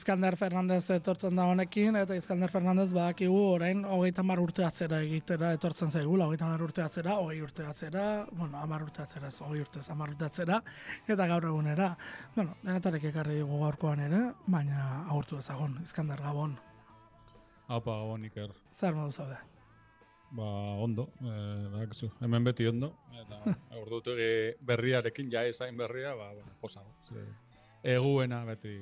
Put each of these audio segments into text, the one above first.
Iskander Fernandez etortzen da honekin, eta Iskander Fernandez badakigu orain hogeita mar urte atzera egitera etortzen zaigula, hogeita mar urte atzera, hogei urte atzera, bueno, amar urte atzera, ez hogei urte amar urte atzera, eta gaur egunera. Bueno, denetarek ekarri dugu gaurkoan ere, baina agurtu ezagon, Iskander Gabon. Apa, Gabon, Iker. Zer modu zaude? Ba, ondo, e, bakazu, hemen beti ondo, eta agurtu berriarekin, ja ezain berria, ba, bueno, posago. Eguena beti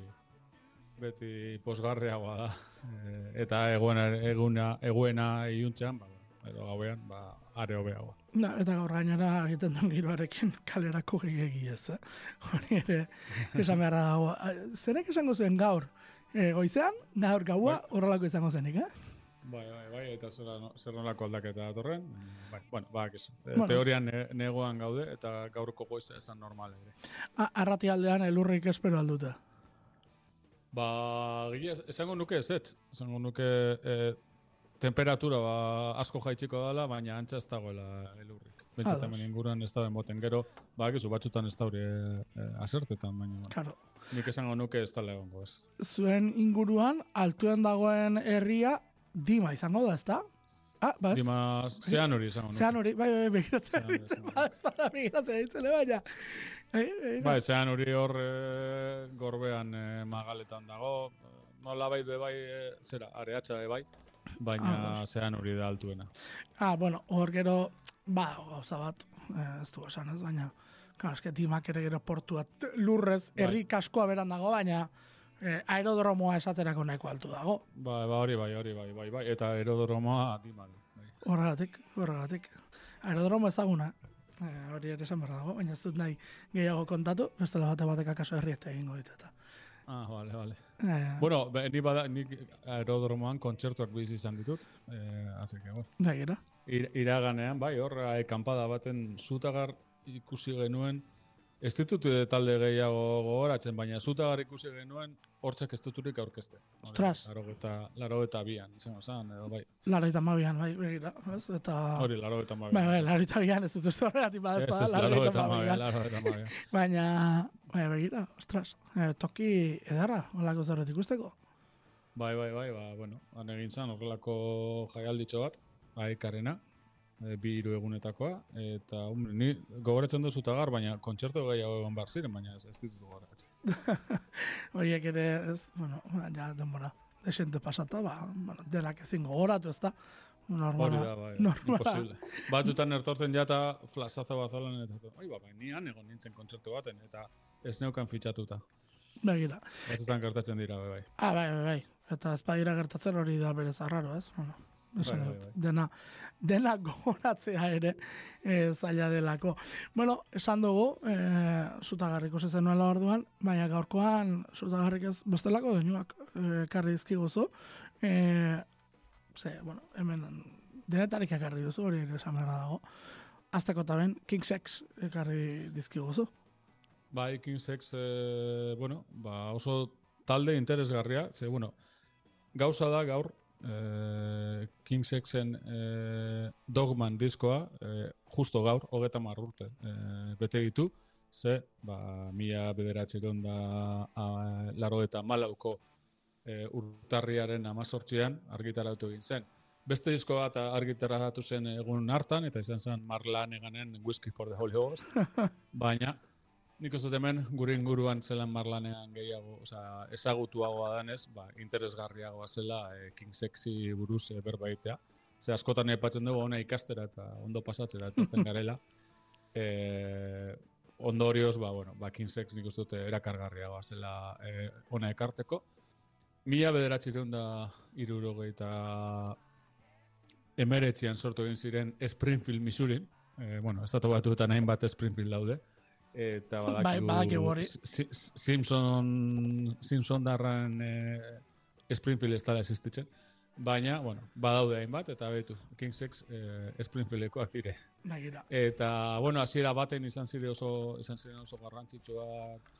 beti posgarriagoa da. E, eta eguena, eguna, eguena iuntzean, ba, edo gauean, ba, are hobeagoa. Da, eta gaur gainera egiten duen giroarekin kalerako gigi ez, eh? Hori ere, esan beharra dago. Zerek esango zuen gaur? E, goizean, gaur gaua, bai. horrelako izango zenik, eh? Bai, bai, bai, eta zer, zer nolako aldaketa datorren. Bai, bueno, ba. E, bueno. Teorian ne, negoan gaude, eta gaurko goiz esan normal ere. Arrati aldean, elurrik espero alduta. Ba, esango nuke ez, ez. Esango nuke e, temperatura ba, asko jaitsiko dela, baina antza ez dagoela elurrik. Bentsat hemen inguruan ez dagoen boten. Gero, ba, gizu, batxutan ez daure e, asertetan, baina. Claro. Nik esango nuke ez da legongo ez. Zuen inguruan, altuen dagoen herria, dima izango da, ez da? Ah, bas. Dima, zean hori izango. Zean hori, bai, bai, begiratzen ditzen, bas, para begiratzen ditzen, baina. Bai, bai, zean hori hor e, gorbean e, magaletan dago, nola bai de bai, e, zera, areatxa de bai, baina ah, zean hori da altuena. Ah, bueno, hor gero, ba, gauza bat, ez du esan ez, baina, eske dimak ere gero portuat lurrez, bai. kaskoa beran dago, baina, eh, aerodromoa esaterako nahiko altu dago. Ba, ba, hori bai, hori bai, bai, bai, eta aerodromoa adimal. Bai. Horregatik, horregatik. Aerodromo ezaguna, eh, hori ere esan dago, baina ez dut nahi gehiago kontatu, bestela bate batek akaso herriete egingo ditu eta. Ah, vale, vale. Eh, bueno, ni bada, ni aerodromoan kontzertuak bizi izan ditut, eh, así que, bueno. Da, gira. Ir, iraganean, bai, hor, kanpada baten zutagar ikusi genuen, Ez ditut eh, talde gehiago gogoratzen, baina zuta ikusi genuen hortzak ez duturik aurkezte. Ostras. Laro eta, laro eta bian, izan osan, edo bai. Laro eta mabian, bai, begira. Ez, eta... Hori, laro eta mabian. Bai, bai, laro eta bian, ez dut ez horregatik badaz, ez, laro eta mabian. Laro eta mabian. baina, bai, begira, ostras, eh, toki edarra, holako zerret ikusteko. Bai, bai, bai, ba, bueno, han egin zan, horrelako jaialditxo bat, bai, karena, e, bi hiru egunetakoa eta hombre ni gogoratzen dut zutagar baina kontzertu gehiago egon bar ziren baina ez ez ditut gogoratzen Horiek ere ez bueno ja denbora de gente pasata ba bueno de la que sin gogoratu ezta normal da, bai, imposible batutan ertorten ja ta flashazo bazalan eta oi ba bai ni han egon nintzen kontzertu baten eta ez neukan fitxatuta Begira. Batutan gertatzen dira, bai, bai. Ah, bai, bai, bai. Eta ez badira gertatzen hori da berez arraro, ez? Bueno, Bai, bai, bai. Dena, dena gogoratzea ere e, zaila delako. Bueno, esan dugu, e, zutagarriko zezen nuela orduan, baina gaurkoan zutagarrik ez bestelako denuak e, karri dizkiguzu. E, ze, bueno, hemen denetarik ekarri duzu, hori ere esan behar dago. Azteko taben, King Sex ekarri dizkiguzu. Bai, King Sex, e, bueno, ba, oso talde interesgarria, ze, bueno, gauza da gaur, eh, King Sexen eh, Dogman diskoa eh, justo gaur, hogeta marrurte eh, bete ditu, ze, ba, mila bederatxeron da a, laro eta malauko eh, urtarriaren amazortzian argitaratu egin zen. Beste disko bat argitaratu zen egun hartan, eta izan zen Marlan eganen Whiskey for the Holy Ghost, baina Nik ez dut hemen gure inguruan zelan marlanean gehiago, oza, ezagutuagoa danez, ba, interesgarriagoa zela e, King Sexy buruz e, berbaitea. Ze askotan epatzen dugu ona ikastera eta ondo pasatzera eta garela. E, ondorioz, ba, bueno, ba, King Sex nik uste dute erakargarriagoa zela e, ona ekarteko. Mila bederatzi da irurogei eta emeretzian sortu egin ziren Springfield, Missouri. E, bueno, ez datu batu eta nahin bat Springfield daude eta bai, badakigu hori Simpson Simpson darran eh, Springfield ez dara existitzen baina, bueno, badaude hainbat eta betu, King Sex eh, Springfieldekoak dire Nagira. eta, bueno, hasiera baten izan zire oso izan ziren oso garrantzitsuak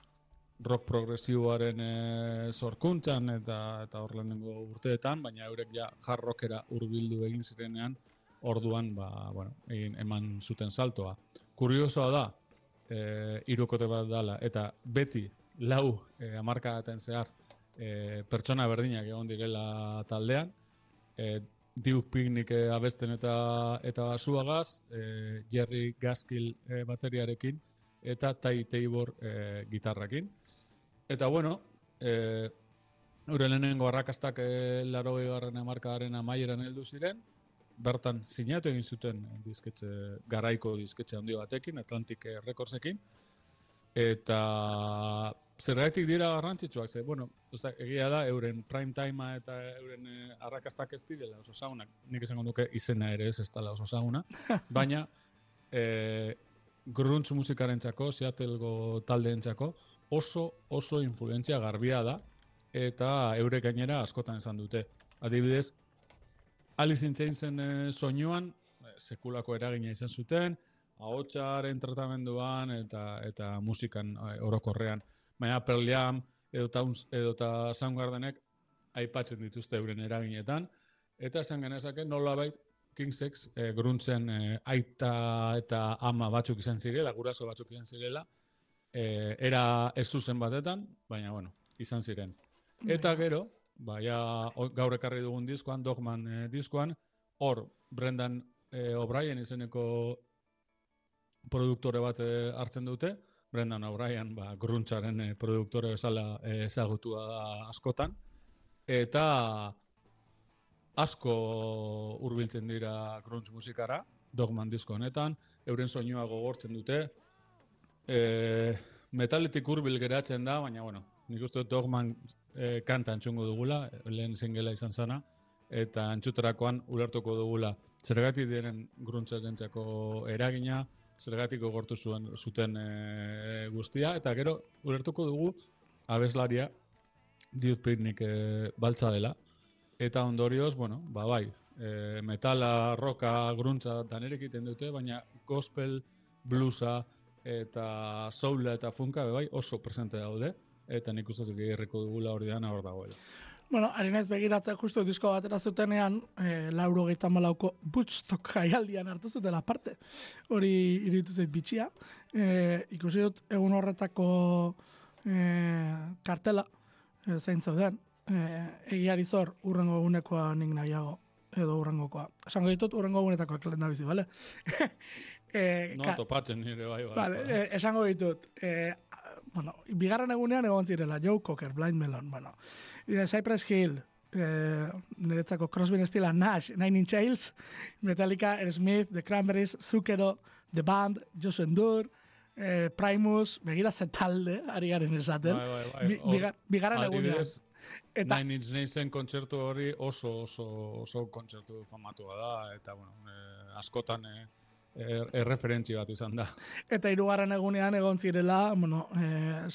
rock progresiboaren eh, sorkuntzan eta eta hor urteetan, baina eurek ja hard rockera hurbildu egin zirenean orduan, ba, bueno, egin, eman zuten saltoa. Kuriosoa da, e, irukote bat dala, eta beti lau e, amarkadaten zehar e, pertsona berdinak egon direla taldean, e, Duke Picnic abesten eta eta basuagaz, e, Jerry Gaskill e, bateriarekin, eta Tai Tabor e, gitarrakin. Eta bueno, e, Ure lehenengo arrakastak e, laro garren amarkadaren amaieran heldu ziren, bertan sinatu egin zuten disketxe, garaiko disketxe handi batekin, Atlantic Recordsekin, eta zergaitik dira garrantzitsuak, ze, bueno, oza, egia da, euren prime timea eta euren e, arrakastak ez direla oso saunak, nik esango duke izena ere ez ez dela oso sauna, baina e, grunts musikaren txako, Seattlego taldeen txako, oso, oso influentzia garbia da, eta eurek gainera askotan esan dute. Adibidez, Alice in Chainsen e, soinuan, e, sekulako eragina izan zuten, ahotsaren tratamenduan eta eta musikan e, orokorrean. Baina Pearl Jam edo Towns edo ta Soundgardenek aipatzen dituzte euren eraginetan eta esan genezake nolabait King Sex e, gruntzen e, aita eta ama batzuk izan zirela, guraso batzuk izan zirela, e, era ez zuzen batetan, baina bueno, izan ziren. Eta gero, baia gaur ekarri dugun diskoan, Dogman eh, diskoan, hor Brendan eh, O'Brien izeneko produktore bat eh, hartzen dute, Brendan O'Brien ba, gruntzaren eh, produktore bezala eh, ezagutua da askotan, eta asko hurbiltzen dira gruntz musikara, Dogman disko honetan, euren soinua gogortzen dute, eh, metaletik hurbil geratzen da, baina bueno, nik uste Dogman e, kanta antxungo dugula, lehen zingela izan zana, eta antxuterakoan ulertuko dugula. Zergatik diren gruntzaren eragina, zergatik gortu zuen zuten e, guztia, eta gero ulertuko dugu abeslaria diut piknik e, baltza dela, eta ondorioz, bueno, ba bai, e, metala, roka, gruntza, danerek egiten dute, baina gospel, bluesa, eta soula eta funka bai oso presente daude eta nik uste erreko dugula hori dana hor dagoela. Bueno, ari naiz begiratzen justu disko batera zutenean, e, lauro gehieta malauko butchtok jaialdian hartu zutela parte. Hori iritu zait bitxia. E, ikusi dut egun horretako e, kartela, e, zein zauden, e, egiari zor urrengo egunekoa nik nahiago edo urrengokoa. Esango ditut urrengo egunetako eklen da bizi, bale? e, no, topatzen nire bai, bai. Vale, e, esango ditut, e, bueno, bigarren egunean egon zirela, Joe Cocker, Blind Melon, bueno, e, Cypress Hill, eh, niretzako Crosby Stila, Nash, Nine Inch Nails, Metallica, Smith, The Cranberries, Zucchero, The Band, Joshua Endur, eh, Primus, begira zetalde, ari garen esaten, bai, bai, bai. bigarren egunean. Eta, Nine Inch Nailsen kontzertu hori oso, oso, oso kontzertu famatua da, eta, bueno, eh, askotan, eh, er, erreferentzi bat izan da. Eta hirugarren egunean egon zirela, bueno, eh,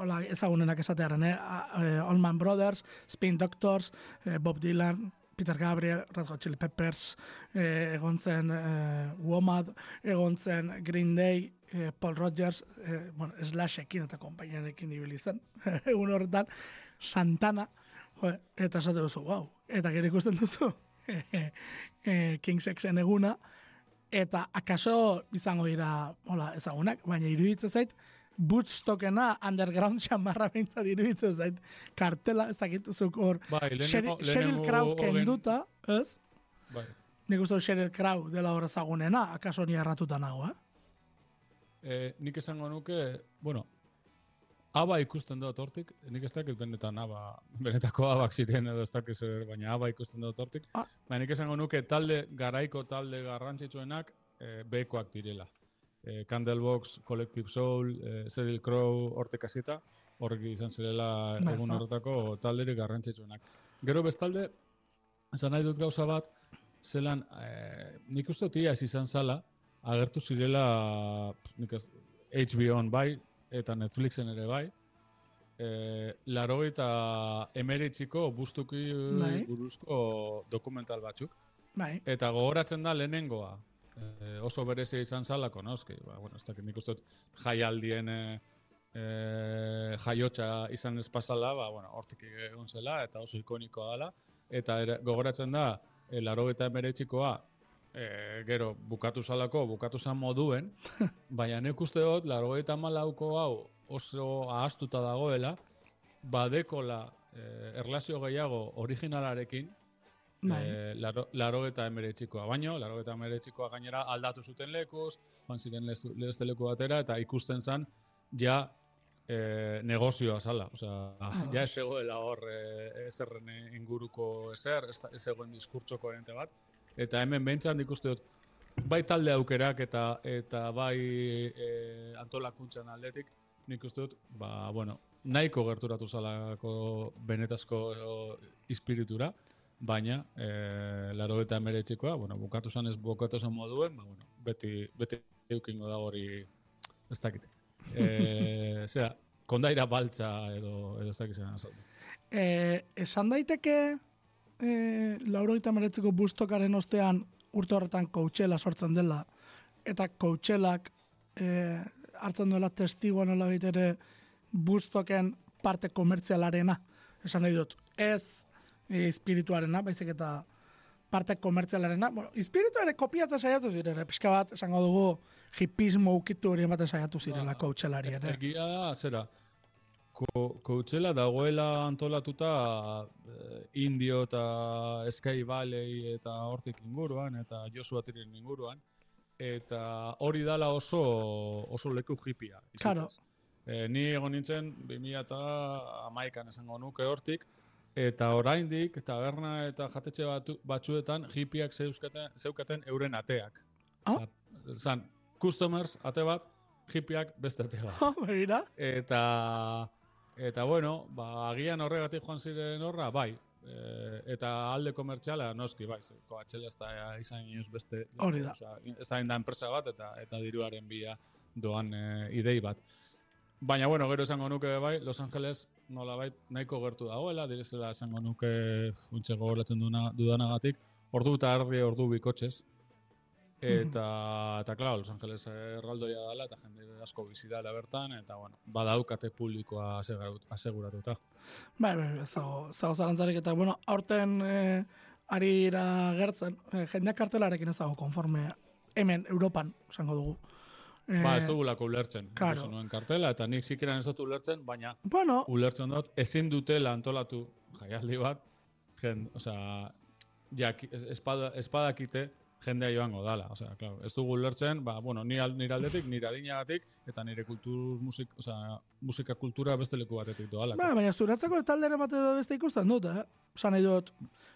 hola, ezagunenak esatearen, eh? eh Allman Brothers, Spin Doctors, eh, Bob Dylan, Peter Gabriel, Red Hot Chili Peppers, eh, egon zen eh, Womad, egon zen Green Day, eh, Paul Rogers, eh, bueno, Slashekin eta kompainianekin ibili zen, egun horretan, Santana, jo, eta esate duzu, wow, eta gero ikusten duzu, eh, King Sexen eguna, eta akaso izango dira hola ezagunak baina iruditzen zait Bootstockena underground chamarra bintza iruditzen zait. Kartela ez dakit zuk hor bai, Sheryl Crow kenduta ez? Bai. Nik uste Sheryl Crow dela hor ezagunena, akaso ni erratuta nago, eh? eh nik esango nuke, bueno, aba ikusten dut hortik, nik ez dakit benetan aba, benetako abak ziren edo ez dakit zer, baina aba ikusten dut hortik. Ah. Baina nik esango nuke talde, garaiko talde garrantzitsuenak e, bekoak direla. E, Candlebox, Collective Soul, e, Cyril Crow, hortek azita, horrek izan zirela egun horretako talderik garrantzitsuenak. Gero bestalde, esan nahi dut gauza bat, zelan, e, nik uste tia izan zala, agertu zirela, nik ez, HBO-on bai, eta Netflixen ere bai. E, laro eta emeritxiko bustuki bai. buruzko dokumental batzuk. Bai. Eta gogoratzen da lehenengoa. E, oso berezi izan zalako, no? ba, bueno, ez dakit nik uste jaialdien e, e, jaiotxa izan espazala, ba, bueno, hortik egon zela, eta oso ikonikoa dela. Eta gogoratzen da, e, laro eta emeritxikoa, e, gero bukatu salako, bukatu zan moduen, baina nek uste dut, laro eta malauko hau oso ahaztuta dagoela, badekola eh, erlazio gehiago originalarekin, Bai. eh, laro, laro eta emeretxikoa. Baino, laro eta emeretxikoa gainera aldatu zuten lekuz, joan ziren leheste leku batera, eta ikusten zen, ja, eh, negozioa zala. Osea, ja ez egoela hor eh, ezerren inguruko ezer, ez, ez egoen diskurtso koherente bat. Eta hemen behintzat nik uste dut, bai talde aukerak eta eta bai e, antolakuntzan aldetik, nik uste dut, ba, bueno, nahiko gerturatu zalako benetazko espiritura, baina e, laro eta emeretxikoa, bueno, bukatu zan ez bukatu zan moduen, ba, bueno, beti, beti eukingo da hori ez dakit. E, zera, kondaira baltza edo, edo ez dakit zen azaldu. E, esan daiteke e, lauro eta meretzeko bustokaren ostean urte horretan koutxela sortzen dela, eta koutxelak e, hartzen duela testigoa nola ere bustoken parte komertzialarena. Esan nahi dut, ez e, espirituarena, baizik eta parte komertzialarena. Bueno, espiritu ere kopiatzen saiatu ziren, eh? pixka bat, esango dugu, hipismo ukitu hori ematen saiatu zirela ba, koutxelari ere. Egia da, zera, koutxela dagoela antolatuta eh, indio eta Sky Valley eta hortik inguruan, eta Joshua Tirin inguruan, eta hori dala oso oso leku hipia. Claro. E, ni egon nintzen, 2000 eta amaikan esango nuke hortik, Eta oraindik taberna eta jatetxe batu, batzuetan hipiak zeuskaten, zeukaten euren ateak. Ah? Zan, customers ate bat, hipiak beste ate bat. Ah, eta, eta bueno, ba, agian horregatik joan ziren horra, bai. E, eta alde komertxala, noski, bai, koatxela ez da izan inoz beste. Hori da. Ez da enpresa bat eta eta diruaren bila doan e, idei bat. Baina, bueno, gero esango nuke bai, Los Angeles nola bai, nahiko gertu dagoela, direzela esango nuke funtxe gogoratzen dudanagatik, ordu eta ardi ordu bikotxez. Eta, eta klaro, Los Angeles erraldoia dela, eta jende asko bizi dela bertan, eta, bueno, badaukate publikoa aseguratuta. Bai, bai, ez dago, ez dago zarantzarik, eta, bueno, aurten eh, ari ira gertzen, eh, jendeak kartelarekin ez dago konforme hemen, Europan, esango dugu. Ba, ez dugulako ulertzen. Claro. nuen kartela, eta nik zikiran ez dut ulertzen, baina bueno. ulertzen dut, ezin dutela antolatu jaialdi bat, jen, osea, jak, espada, espadakite jendea joango dala. Osea, claro, ez dugu ulertzen, ba, bueno, ni nire aldetik, nire adinagatik, eta nire kultur, musik, osea, musika kultura beste leku batetik doala. Ba, baina zuratzako taldera bate beste ikusten dut, eh? Osa nahi dut,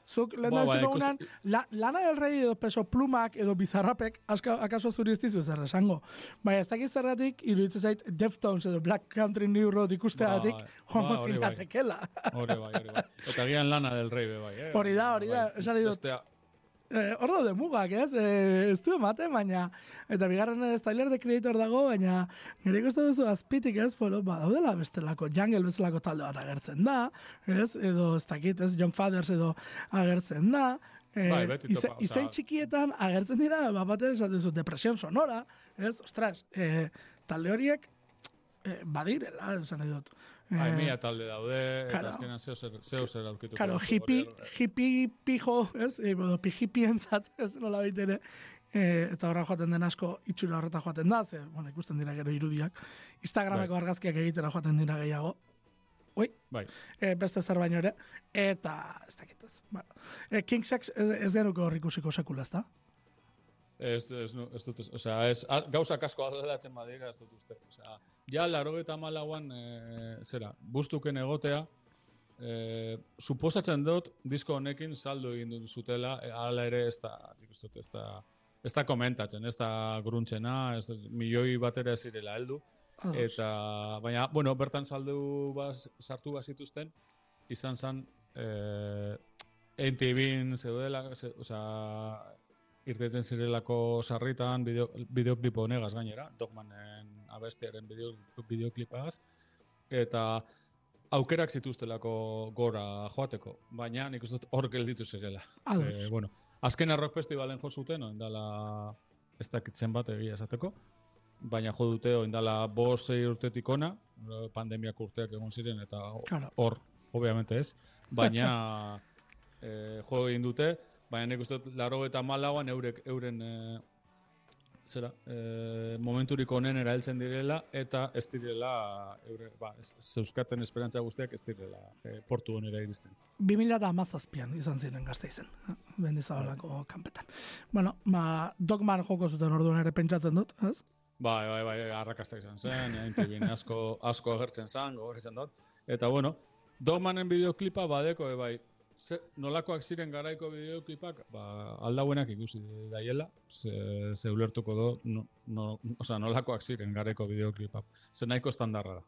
zuk lehen ba, ba, la, lana del rey edo peso plumak edo bizarrapek, aska, akaso zuri ez dizu zer esango. Baina ez dakit zerratik, iruditzen zait Deftones edo Black Country New Road ikusteatik, ba, joango ba, zinatekela. Hori bai, hori bai. Eta gian lana del rey, bai, eh? Hori da, hori da, esan nahi dut. Eh, ordo de mugak, ez? Eh, ez du emate, baina... Eta bigarren ez Tyler de Creator dago, baina... Nire ikusten duzu azpitik, ez? Bueno, ba, daudela bestelako, Jungle bestelako talde bat agertzen da, ez? Edo, ez dakit, ez? Young Fathers edo agertzen da. Eh, bai, beti topa. Izen txikietan agertzen dira, bat baten esaten zu, depresion sonora, ez? Ostras, eh, talde horiek eh, badirela, esan. Bai, eh, mila talde daude, claro. eta azkenan zeo zer, zeo zer aurkitu. Claro, hippie, hippie pijo, ez? E, bodo, entzat, ez nola baitere. E, eta horra joaten den asko itxura horreta joaten da, ze, bueno, ikusten dira gero irudiak. Instagrameko bai. argazkiak egitera joaten dira gehiago. Oi? Bai. E, beste zer baino ere. Eta, ez dakit ez. Bueno. E, King Sex ez, ez genuko hor ikusiko sekula, ez da? Ez, ez, ez dut, o sea, ez, a, gauza kasko aldatzen badira, ez dut uste. O sea, ja, laro eta malauan, e, zera, bustuken egotea, e, suposatzen dut, disko honekin saldo egin dut zutela, e, ala ere ez da, ez da, ez da komentatzen, ez da gruntzena, ez da, milioi batera ez zirela heldu. Eta, baina, bueno, bertan saldu bas, sartu bazituzten, izan zen, eh, NTV-in zeudela, ze, o sea, irteten zirelako sarritan bideoklipo bideo honegaz gainera, Dogmanen abestearen bideoklipaz, eta aukerak zituztelako gora joateko, baina nik uste hor gelditu zirela. Ze, bueno, azken rock festivalen jo zuten, no, indala ez dakitzen bat egia esateko, baina jo dute indala bos urtetik ona, pandemiak urteak egon ziren, eta hor, claro. obviamente ez, baina eh, jo egin dute, baina nik uste laro eta malauan eurek, euren e, zera, e, momenturik onen erailtzen direla, eta ez direla, eure, ba, zeuskaten esperantza guztiak ez direla e, portu onera iristen. 2000 eta amazazpian izan ziren gazte izen, bendizabalako kanpetan. Bueno, ba, dogman joko zuten orduan ere pentsatzen dut, ez? Bai, bai, bai, arrakasta izan zen, ja, asko, asko agertzen zen, gogorritzen dut. Eta bueno, dogmanen bideoklipa badeko, e, bai, ze, nolakoak ziren garaiko bideoklipak, ba, aldauenak ikusi daiela, ze, ze ulertuko do, no, no, oza, nolakoak ziren garaiko bideoklipak. Ze nahiko estandarra da.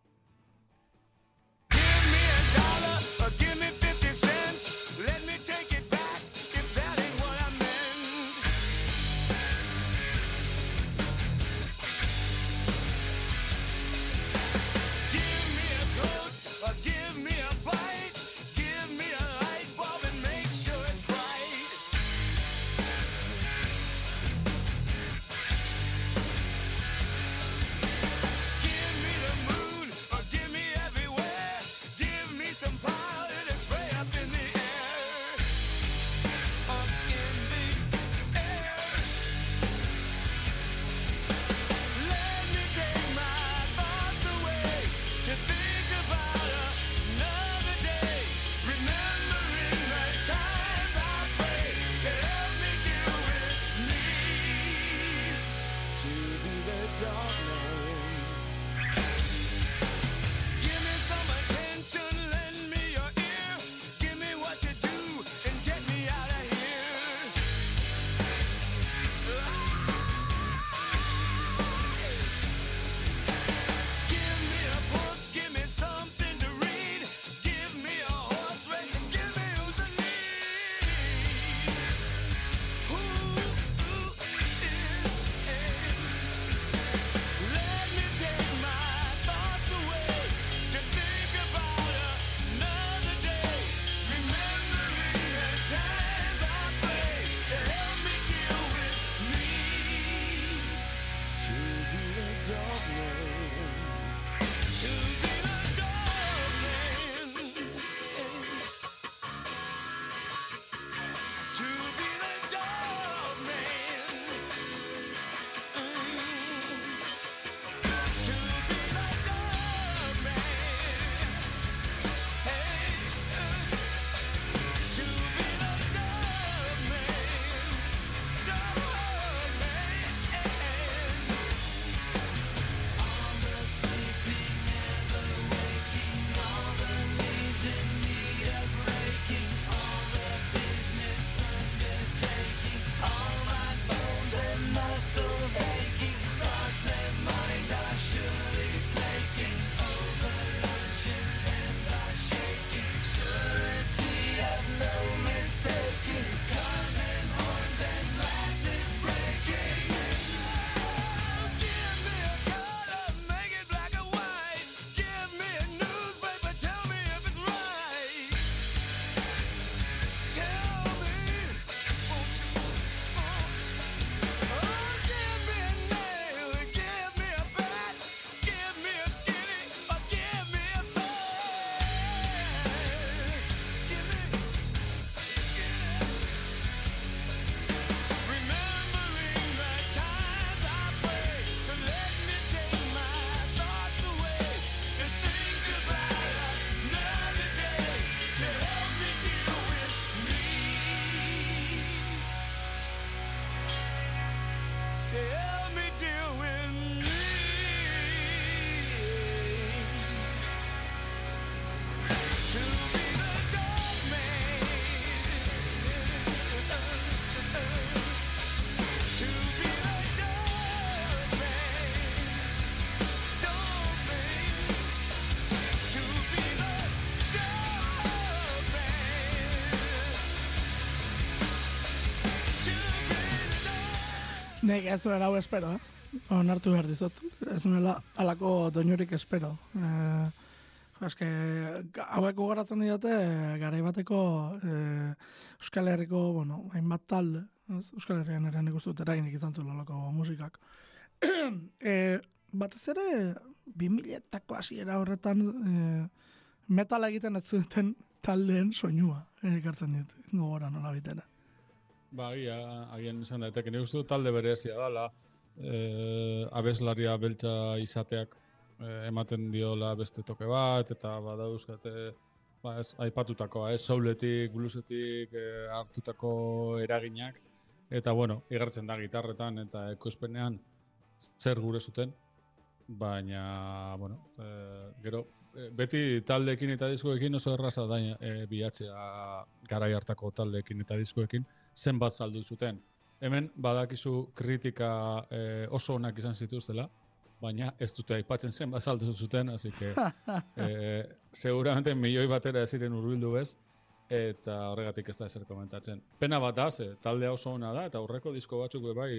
don't know. Nek ez duela hau espero, eh? Onartu behar dizot. Ez nuela alako doinurik espero. Eh, eske, hauek garatzen diote, garai bateko eh, Euskal Herriko, bueno, hainbat talde, ez? Euskal Herrian ere nik uste dut eraginik izan alako musikak. eh, batez ere, 2000-etako hasiera horretan eh, metal egiten ez zuten taldeen soinua, eh, ekartzen dit, gogora nola bitera. Ba, agia, agian izan da, eta uste talde berezia dala, e, abeslaria beltza izateak e, ematen diola beste toke bat, eta badauzkate ba, ez, aipatutakoa, ez, souletik, bluesetik e, hartutako eraginak, eta bueno, igartzen da gitarretan eta ekoizpenean zer gure zuten, baina, bueno, e, gero, e, beti taldeekin eta diskoekin oso erraza da e, bilatzea garai hartako taldeekin eta diskoekin zenbat saldu zuten. Hemen badakizu kritika e, oso onak izan zituztela, baina ez dute aipatzen zenbat saldu zuten, así que e, seguramente milioi batera ez ziren urbildu bez, eta horregatik ez da ezer komentatzen. Pena bat da, ze, taldea oso ona da, eta aurreko disko batzuk bai,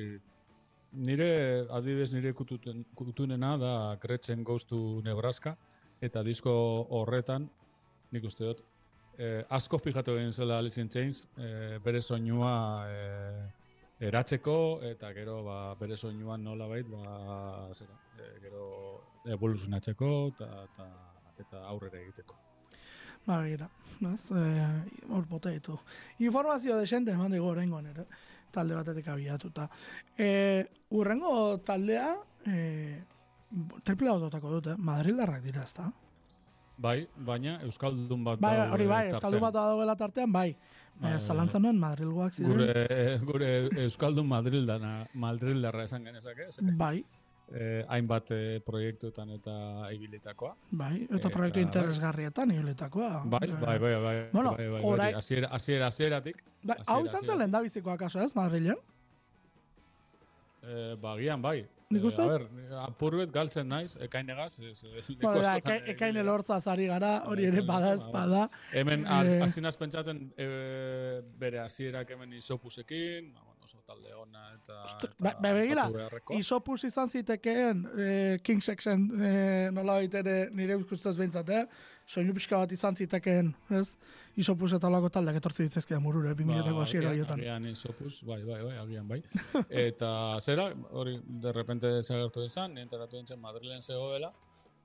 nire, adibidez nire kututen, kutunena da Gretchen Goes to Nebraska, eta disko horretan, nik uste dut, eh, asko fijatu egin zela Alice in Chains, eh, bere soinua eh, eratzeko, eta gero ba, bere soinua nola bait, ba, zera, eh, gero evoluzionatzeko, eta, eta, eta aurrera egiteko. Ba, gira, ez? Eh, hor bote ditu. Informazio desente eman digo horrengo nire, talde batetik abiatuta. E, urrengo taldea, e, triple autotako dute, Madrildarrak dira, ez da? Bai, baina Euskaldun bat bai, hori bai, Euskaldun bat dagoela tartean, bai. Bai, bai, Zalantzan nuen Madrilgoak ziren. Gure, gure Euskaldun Madrildana, Madrildarra esan genezak, ez? Bai, eh, hainbat eh, proiektuetan eta ibilitakoa. Bai, eta proiektu interesgarrietan ibilitakoa. Bai, bai, bai, bai. Bueno, bai, bai, orai... bai, asiera, asiera, asieratik. Bai, hau izan zen lehen da bizikoa kaso ez, Madrilen? Eh, ba, gian, bai. Nik uste? Eh, a ber, apurbet galtzen naiz, ekainegaz. Ez, bueno, da, eka, ekaine lortza zari gara, hori ere bada ez bada. Hemen, eh, azinaz pentsatzen, e, bere hasierak hemen izopusekin, ba, oso talde ona eta, eta ba, ba, begira, isopus izan zitekeen e, King Sexen e, nola ere nire ustez behintzat, eh? Soinu pixka bat izan zitekeen, ez? Isopus eta lako taldeak etortzi ditzezkean murure, 2000-eko hasiera jotan. Agian isopus, bai, bai, bai, agian bai. eta zera, hori, de repente desagertu izan, enteratu dintzen Madrilen zegoela,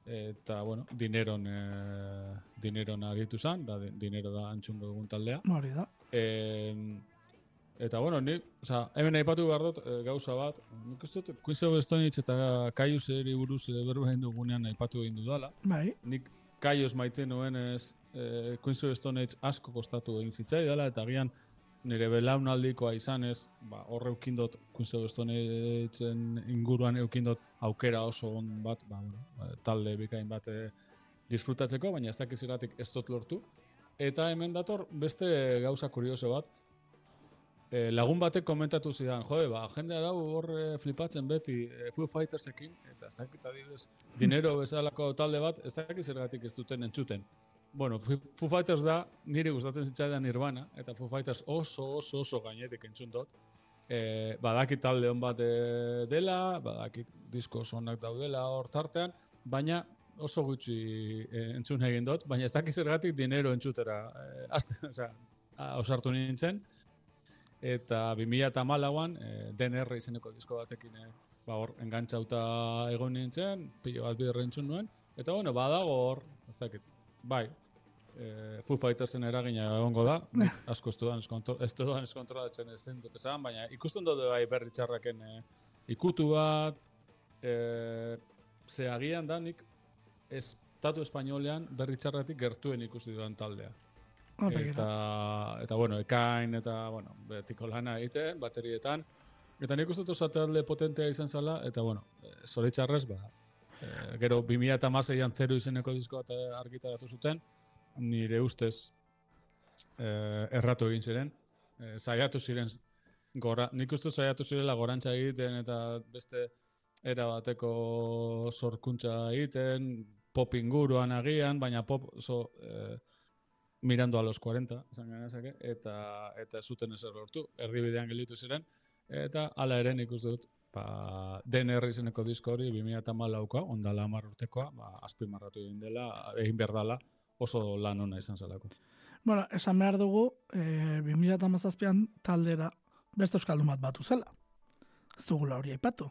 eta, bueno, dineron, eh, dineron aritu zan, da, dinero da antxungo egun taldea. Hori da. Eh, Eta bueno, ni, o sea, hemen aipatu behar dut e, gauza bat. Nik uste dut Queens of Stone eta Kaius eri buruz e, berba egin dugunean aipatu egin dudala. Bai. Nik Kaius maite nuen ez e, Queens of Stone Age asko kostatu egin zitzai dela eta gian nire belaunaldikoa izan ez, ba, horre eukindot Queens of Stone Age inguruan eukindot aukera oso on bat, ba, ba, talde bikain bat e, disfrutatzeko, baina ez dakiz ez dut lortu. Eta hemen dator beste gauza kurioso bat, eh, lagun batek komentatu zidan, jode, ba, jendea dau hor eh, flipatzen beti eh, Foo Fightersekin, eta ez dakit adibes, dinero bezalako talde bat, ez dakit zergatik ez duten entzuten. Bueno, Foo Fighters da, niri gustatzen zitzaidan Nirvana, eta Foo Fighters oso, oso, oso gainetik entzun dut. Eh, badakit talde hon bat dela, badakit disko sonak daudela hor tartean, baina oso gutxi eh, entzun egin dut, baina ez dakit zergatik dinero entzutera, eh, azte, oza, osartu nintzen, eta 2008an e, DNR izeneko disko batekin e, ba hor engantzauta egon nintzen, pilo bat bider entzun nuen, eta bueno, badago hor, ez dakit, bai, e, Foo Fightersen eragina egongo da, asko ez dudan ez dudan ez kontrolatzen ez den dut esan, baina ikusten dut bai berri txarraken e, ikutu bat, e, ze agian da nik estatu espainolean berri txarratik gertuen ikusi dudan taldea. Eta, eta, bueno, ekain, eta, bueno, betiko lana egiten, baterietan. Eta nik uste talde potentea izan zala, eta, bueno, zoritxarrez, ba, e, gero 2000 eta mazeian zeru izeneko disko eta argitaratu zuten, nire ustez e, erratu egin ziren, e, zaiatu ziren, gora, nik uste zaiatu zirela gorantza egiten, eta beste era bateko sorkuntza egiten, pop inguruan agian, baina pop oso... E, mirando a los 40, esan genezake, eta, eta zuten ezer lortu, erdibidean gelitu ziren, eta hala ere nik uste dut, ba, DNR izeneko disko hori, 2008a, ondala amar urtekoa, ba, azpimarratu egin dela, egin behar dela, oso lan ona izan zelako. Bueno, esan behar dugu, e, eh, 2008an taldera beste euskaldun bat batu zela. Ez dugula hori aipatu.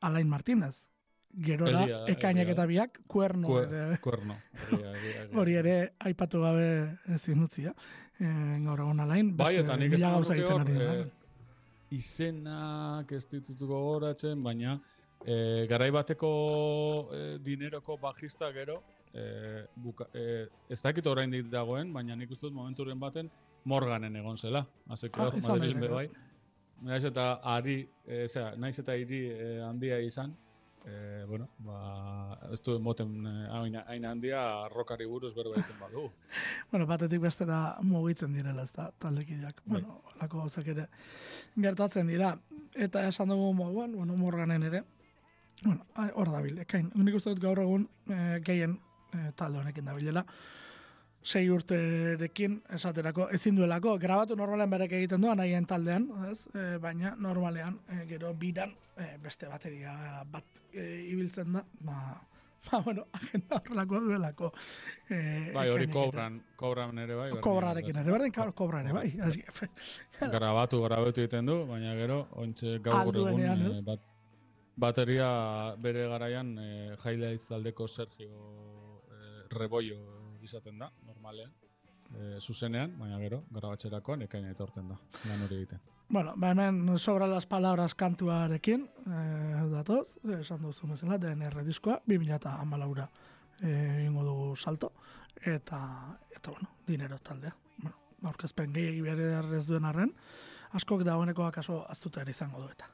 Alain Martínez, gerora ekainak eta biak kuerno ere. Kuerno. Hori ere aipatu gabe ezin utzi, eh? gaur egon alain. Bai, eta nik esan gauza egiten ari eh, izenak ez ditutuko goratzen, baina e, garai bateko e, dineroko bajista gero, e, buka, e, ez dakit oraindik dagoen, baina nik uste dut momenturen baten Morganen egon zela. Azeko ah, Madrilen bai. Naiz eta ari, e, zera, naiz eta hiri e, handia izan, e, bueno, ba, ez du moten hain handia rokari buruz berro egiten badu. bueno, batetik bestera mugitzen direla, ez da, taldekideak. Bai. Bueno, lako gauzak ere gertatzen dira. Eta esan dugu moduan, bueno, morganen ere, bueno, hor da bil, ekain, unik uste dut gaur egun e, gehien e, talde honekin da bilela sei urterekin esaterako ezin duelako grabatu normalean berek egiten duan nahien taldean, ez? E, baina normalean e, gero bidan e, beste bateria bat e, ibiltzen da, ba, ba bueno, agenda horrelako duelako. E, bai, hori kobran, kobran ere bai. Kobrarekin ere, berdin kobra ere bai. grabatu, grabatu egiten du, baina gero, ontsa gaur egun e, bat, bateria bere garaian e, jaila izaldeko Sergio e, Rebollo izaten da, normalean, e, zuzenean, baina gero, grabatxerakoan ekaina etorten da, lan hori egiten. Bueno, ba hemen sobra las palabras kantuarekin, eh, datoz, esan duzu mesela, DNR diskoa, 2000 eta amalaura eh, ingo dugu salto, eta, eta bueno, dinero taldea. Bueno, aurkezpen gehiagi behar ez duen arren, askok dagoeneko akaso aztuta ere izango du eta.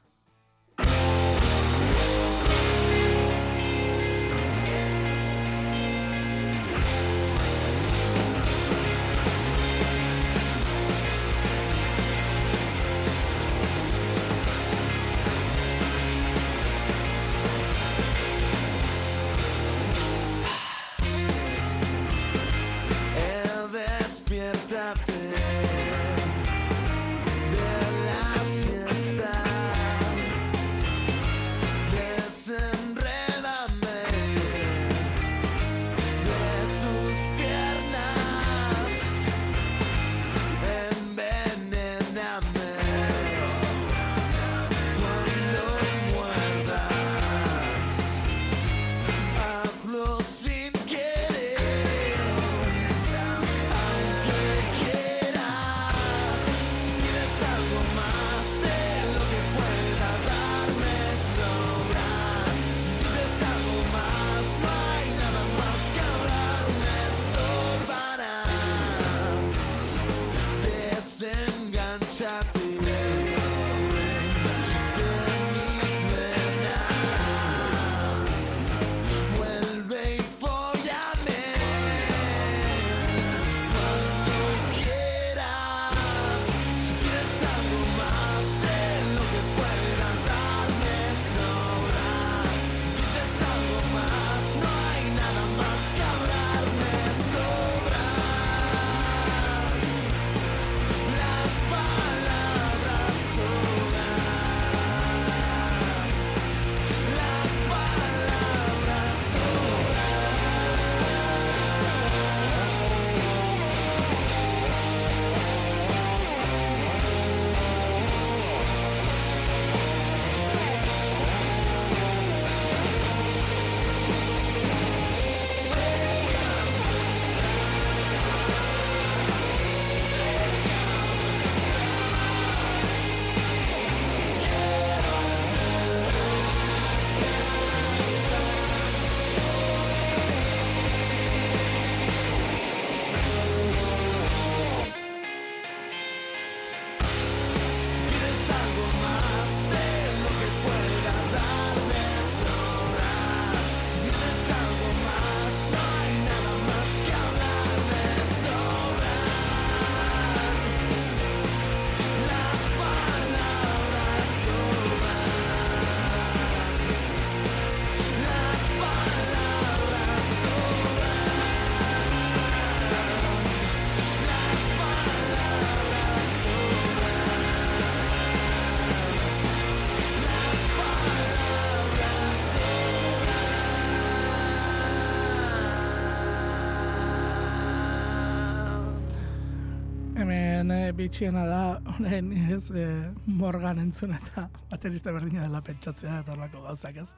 Bitxiena da, honen ez, e, morgan entzun eta baterista berdina dela pentsatzea eta horlako gauzak ez.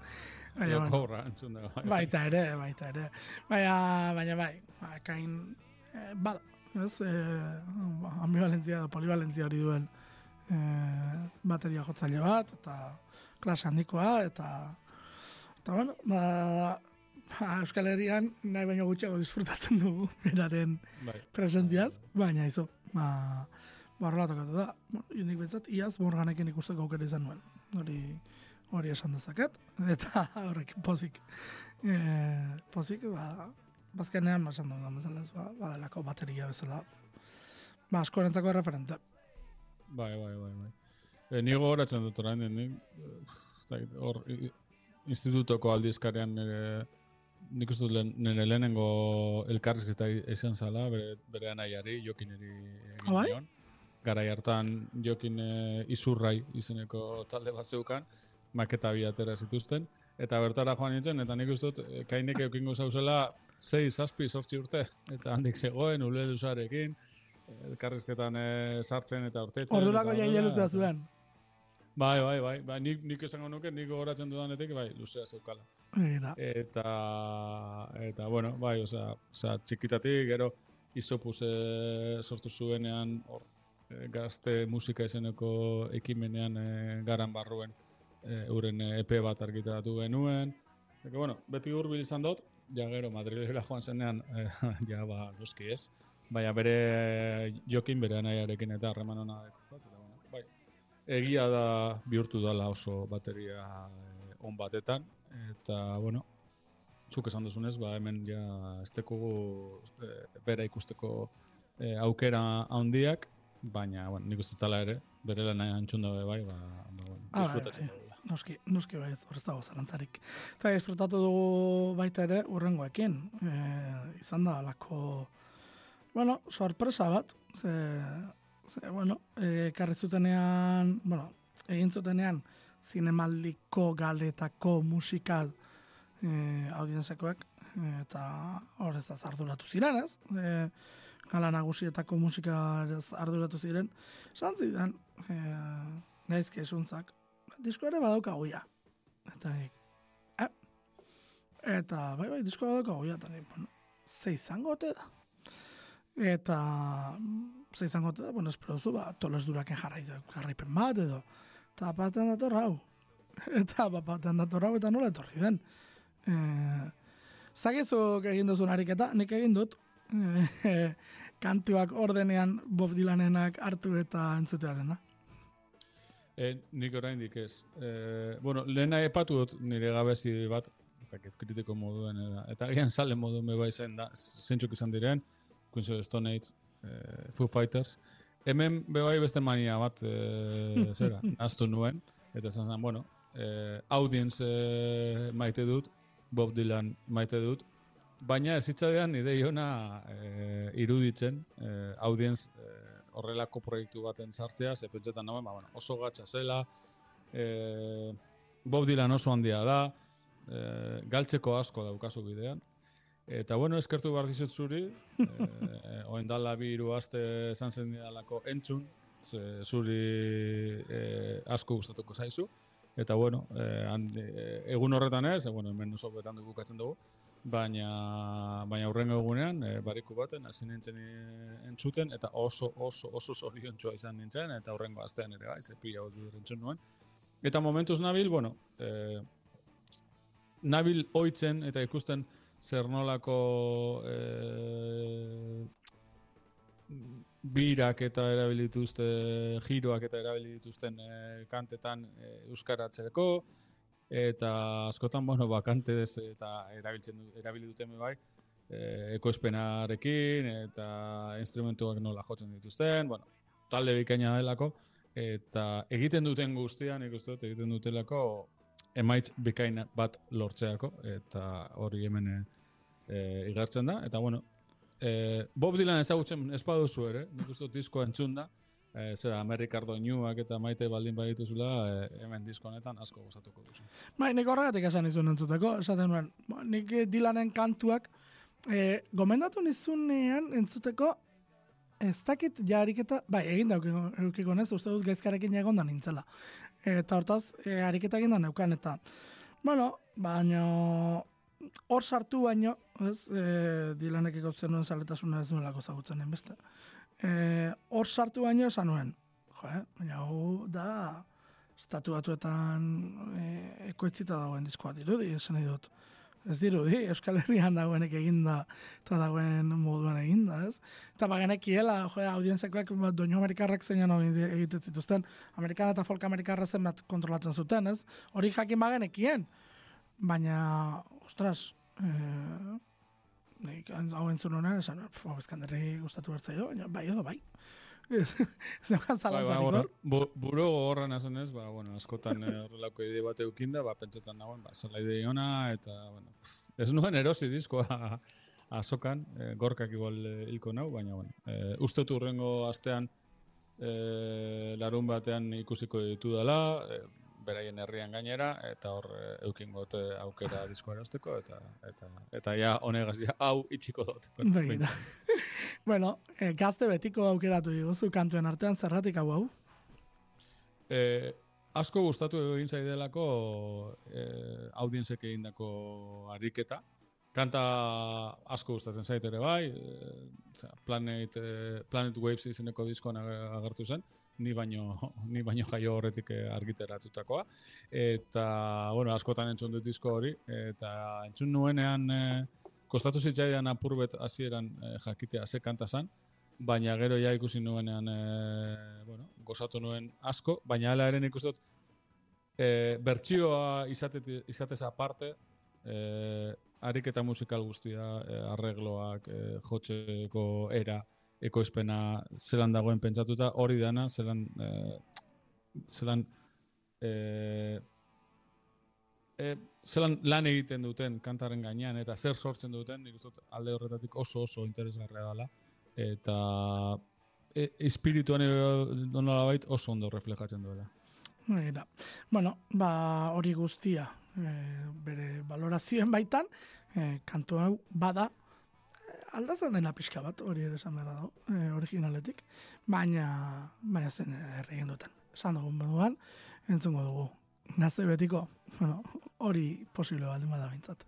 Baina, bueno, entzun da. Bai. Baita ere, baita ere. Baina, baina bai, ba, kain, e, bada, ez, e, ambivalentzia da, polivalentzia hori duen e, bateria jotzaile bat, eta klase handikoa, eta, eta bueno, ba, ba, Euskal Herrian nahi baino gutxiago disfrutatzen dugu beraren bai. presentziaz, baina izo, ba, barrolatokatu da. Bueno, Indik betzat, iaz morganekin ikusteko aukera izan nuen. Hori, hori esan dezaket, eta horrek pozik. E, pozik, ba, bazkenean, ba, esan dugu, bezala, ba, badelako bateria bezala. Ba, askorentzako referente. Bai, bai, bai, bai. E, nigo horatzen dut orain, hor, institutoko aldizkarean nire, nik uste nire lehenengo elkarrizketa izan zala, bere, bere anaiari, jokin eri egin ah, bai? Garai hartan jokin e, izurrai izeneko talde bat zeukan, maketa bi atera zituzten, eta bertara joan nintzen, eta nik uste dut, e, kainek eukingo zauzela, zei, zazpi, sortzi urte, eta handik zegoen, uleluzarekin, elkarrizketan e, sartzen eta urtetzen. Ordurako jaile luzea zuen. Bai, bai, bai, bai, nik, nik esango nuke, nik gogoratzen dudanetik, bai, luzea zeukala. Eta, eta, bueno, bai, oza, oza txikitatik, gero, izopuz e, sortu zuenean, hor, gazte musika izeneko ekimenean e, garan barruen, e, uren EP bat argitaratu genuen. Eka, bueno, beti hurbil izan dut, ja gero, Madrilera joan zenean, e, ja, ba, noski ez. Baina bere jokin bere nahiarekin eta harreman hona egia da bihurtu dela oso bateria eh, on batetan eta bueno zuk esan duzunez ba hemen ja esteko eh, bera ikusteko eh, aukera handiak baina bueno nik uste tala ere bere lan antzun dabe bai ba, ba bueno, ah, bai, bai. Noski, noski bai, hor ez dago zalantzarik. Eta disfrutatu dugu baita ere urrengoekin. E, izan da, alako, bueno, sorpresa bat. Ze, Ze, bueno, e, karri zutenean, bueno, egin zutenean, zinemaldiko galetako musikal e, audienzekoek, eta hor ez arduratu ziren, ez? E, gala nagusietako musika arduratu ziren. Esan zidan, e, gaizke esuntzak, disko ere badauka guia. Eta nik, eh? Eta, bai, bai, disko badauka guia, eta nik, bueno, ze izango da. Eta, ze izango da, bueno, espero zu, ba, tolos duraken jarrai, jarraipen bat, edo, eta batean dator hau. Eta batean dator hau, eta nola etorri den. E, Zagizuk egin duzun ariketa, nik egin dut, e, kantuak ordenean Bob Dylanenak hartu eta entzutearen, E, nik orain dik ez. E, bueno, lehena epatu dut nire gabezi bat, ez kritiko moduen, eta gian sale moduen beba izan da, zentzuk izan diren, Queens of Stone Age, eh, Foo Fighters. Hemen bebai beste mania bat, eh, zera, aztu nuen. Eta esan zen, bueno, eh, audience eh, maite dut, Bob Dylan maite dut, baina ez hitzadean nire iona eh, iruditzen, eh, audience eh, horrelako proiektu baten sartzea, ze pentsetan nagoen, ba, bueno, oso gatsa zela, eh, Bob Dylan oso handia da, eh, galtzeko asko daukazu bidean, Eta bueno, eskertu behar dizut zuri, eh, oen dala bi iru aste esan zen didalako entzun, ze, zuri eh, asko gustatuko zaizu. Eta bueno, eh, eh, egun horretan ez, bueno, hemen oso betan dugu katzen dugu, baina, baina urrengo egunean, eh, bariku baten, hasi nintzen entzuten, eta oso, oso, oso zorion izan nintzen, eta urrengo astean ere bai, zepi hau du entzun nuen. Eta momentuz nabil, bueno, eh, nabil oitzen eta ikusten, zer nolako e, birak eta erabilituzte, giroak eta erabilituzten e, kantetan e, euskaratzeko, eta askotan, bueno, bakantez eta erabiltzen du, erabili duten bai, e, ekoespenarekin eta instrumentuak nola jotzen dituzten, bueno, talde bikaina delako, eta egiten duten guztian, ikusten dut, egiten dutelako, emaitz bikaina bat lortzeako, eta hori hemen e, igartzen da, eta bueno, e, Bob Dylan ezagutzen espaduzu ere, nik uste disko entzun da, e, zera Amerikardo Newak eta maite baldin badituzula, e, hemen disko honetan asko gozatuko duzu. Bai, nik horregatik esan izun entzuteko, esaten nuen, ba, nik Dylanen kantuak, e, gomendatu nizunean entzuteko, ez dakit jariketa, bai, egin da eukiko nez, uste dut gaizkarekin egon da nintzela. Eta hortaz, e, ariketa egin da neukan, eta, bueno, baina hor sartu baino, ez, e, dilanek ikotzen nuen zaletasuna ez nuelako zagutzen beste. E, hor sartu baino esan nuen, Jo, eh? Baina hau da estatu batuetan e, ekoitzita dagoen diskoa dirudi, esan dut. Ez dirudi, Euskal Herrian dagoenek eginda eta dagoen moduan eginda, ez? Eta bagenekiela, jo, audientzekoak bat doinu amerikarrak zeinan egiten zituzten, amerikana eta folk amerikarra zen bat kontrolatzen zuten, ez? Hori jakin bagenekien, baina, ostras, eh, nik hau entzun honen, esan, hau ezkanderri gustatu bertzaio, baina bai edo bai. Ez neukan zalantzarik bai, bai, Buro horren esan ez, ba, bueno, askotan eh, horrelako ide bat eukinda, ba, pentsetan nagoen, ba, zela ide iona, eta, bueno, ez nuen erosi diskoa azokan, e, gorkak igual e, hilko nau, baina, bueno, e, uste urrengo astean, e, larun batean ikusiko ditu dela, e, beraien herrian gainera eta hor eh, eukin gote aukera disko erosteko eta eta eta ja honegaz ja hau itxiko dut. bueno, eh, gazte betiko aukeratu diguzu kantuen artean zerratik hau hau? Eh, asko gustatu egin zaidelako eh, audientzek egindako ariketa. Kanta asko gustatzen zait ere bai, eh, Planet, eh, Planet Waves izeneko diskoan agertu zen ni baino ni baino jaio horretik eh, argiteratutakoa. Eta bueno askotan entzun dut disko hori eta entzun nuenean e, kostatu zitzaidan apurbet hasieran e, jakitea ze kanta san baina gero ja ikusi nuenean e, bueno gozatu nuen asko baina hala ere ikusi dut e, bertsioa izate izatez aparte e, ariketa musikal guztia e, arregloak e, jotzeko era ekoizpena zelan dagoen pentsatuta, hori dana, zelan, e, zelan, e, e, zelan lan egiten duten kantaren gainean, eta zer sortzen duten, nik uste alde horretatik oso oso interesgarria dela, eta e, espirituan bait oso ondo reflejatzen duela. Mira. Bueno, ba, hori guztia, e, bere valorazioen baitan, e, kantu hau bada, aldatzen dena pixka bat, hori ere esan behar dago, e, originaletik, baina, baina zen erregin duten. Esan dugun moduan, entzungo dugu. Gazte betiko, bueno, hori posible bat da bintzat.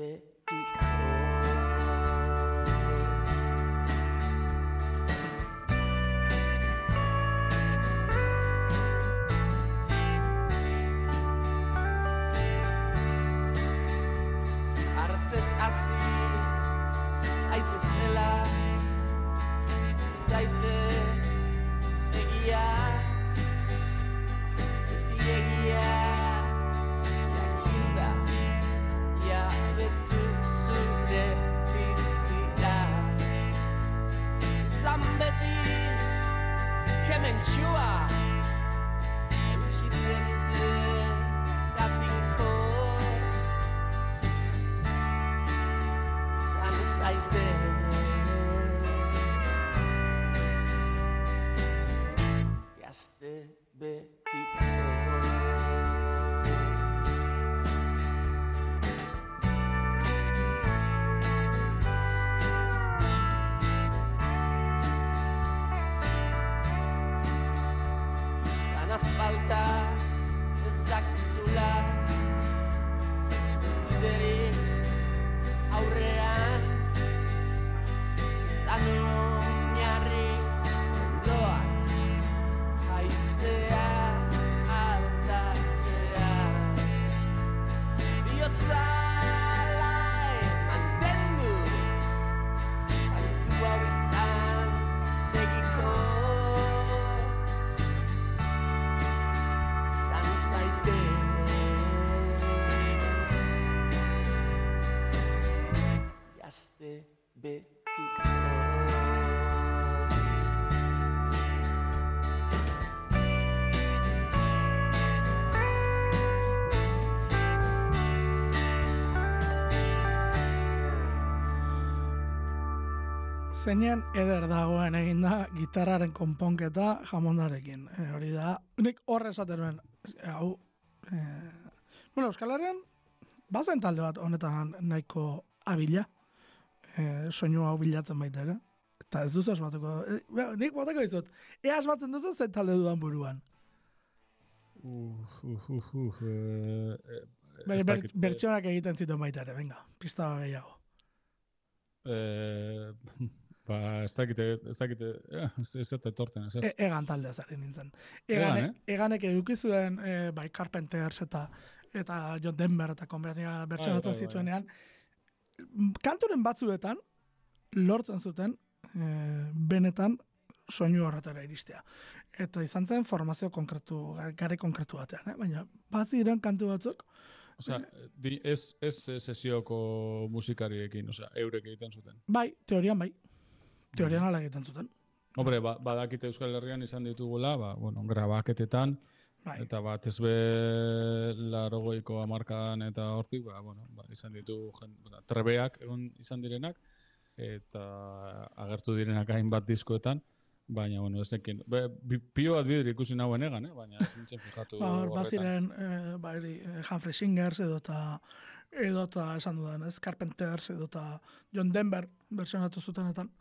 betiko Artez hasi zaitezela Zizaite egia. Zambe ti, kemenchua. Zeinean eder dagoen eginda gitarraren konponketa jamondarekin. E, hori da, nik horre esaten nuen, e, hau, e, bueno, Euskal Herrian, bazen talde bat honetan nahiko abila, e, soinu hau bilatzen baita ere. Eta ez duzu asmatuko, e, nik botako dizut, ea asmatzen duzu zen talde dudan buruan. Eh, eh, Bai, ez ber, dakit, eh, bertsionak egiten zituen baita ere, venga, pista gehiago. Eh, ba, ez dakite, ez dakite, eh, ez dut etorten, ez. E, egan taldea zari nintzen. Egan, Eganek, eganek eduki zuen e, bai Carpenters eta eta John Denver eta konbernia bertsonatzen bai, bai. zituenean. Kanturen batzuetan lortzen zuten e, benetan soinu horretara iristea. Eta izan zen formazio konkretu, gare konkretu batean, eh? baina bat ziren kantu batzuk, Osea, ez, ez eh, sesioko musikariekin, osea, eurek egiten zuten. bai, teorian bai, teorian ala egiten zuten. Hombre, ba, badakite Euskal Herrian izan ditugula, ba, bueno, grabaketetan, Bai, eta bat ez be larogoiko amarkadan eta hortik, ba, bueno, ba, izan ditu jen, ba, trebeak egon izan direnak, eta agertu direnak hainbat diskoetan, baina, bueno, ez nekin, be, pio bat bider ikusi nauen egan, eh? baina ez nintzen fijatu Ba, hor, horretan. baziren, eh, ba, hori, eh, Humphrey Singers edo eta edo eta esan dudan, ez, Carpenters edo eta John Denver bersionatu zutenetan.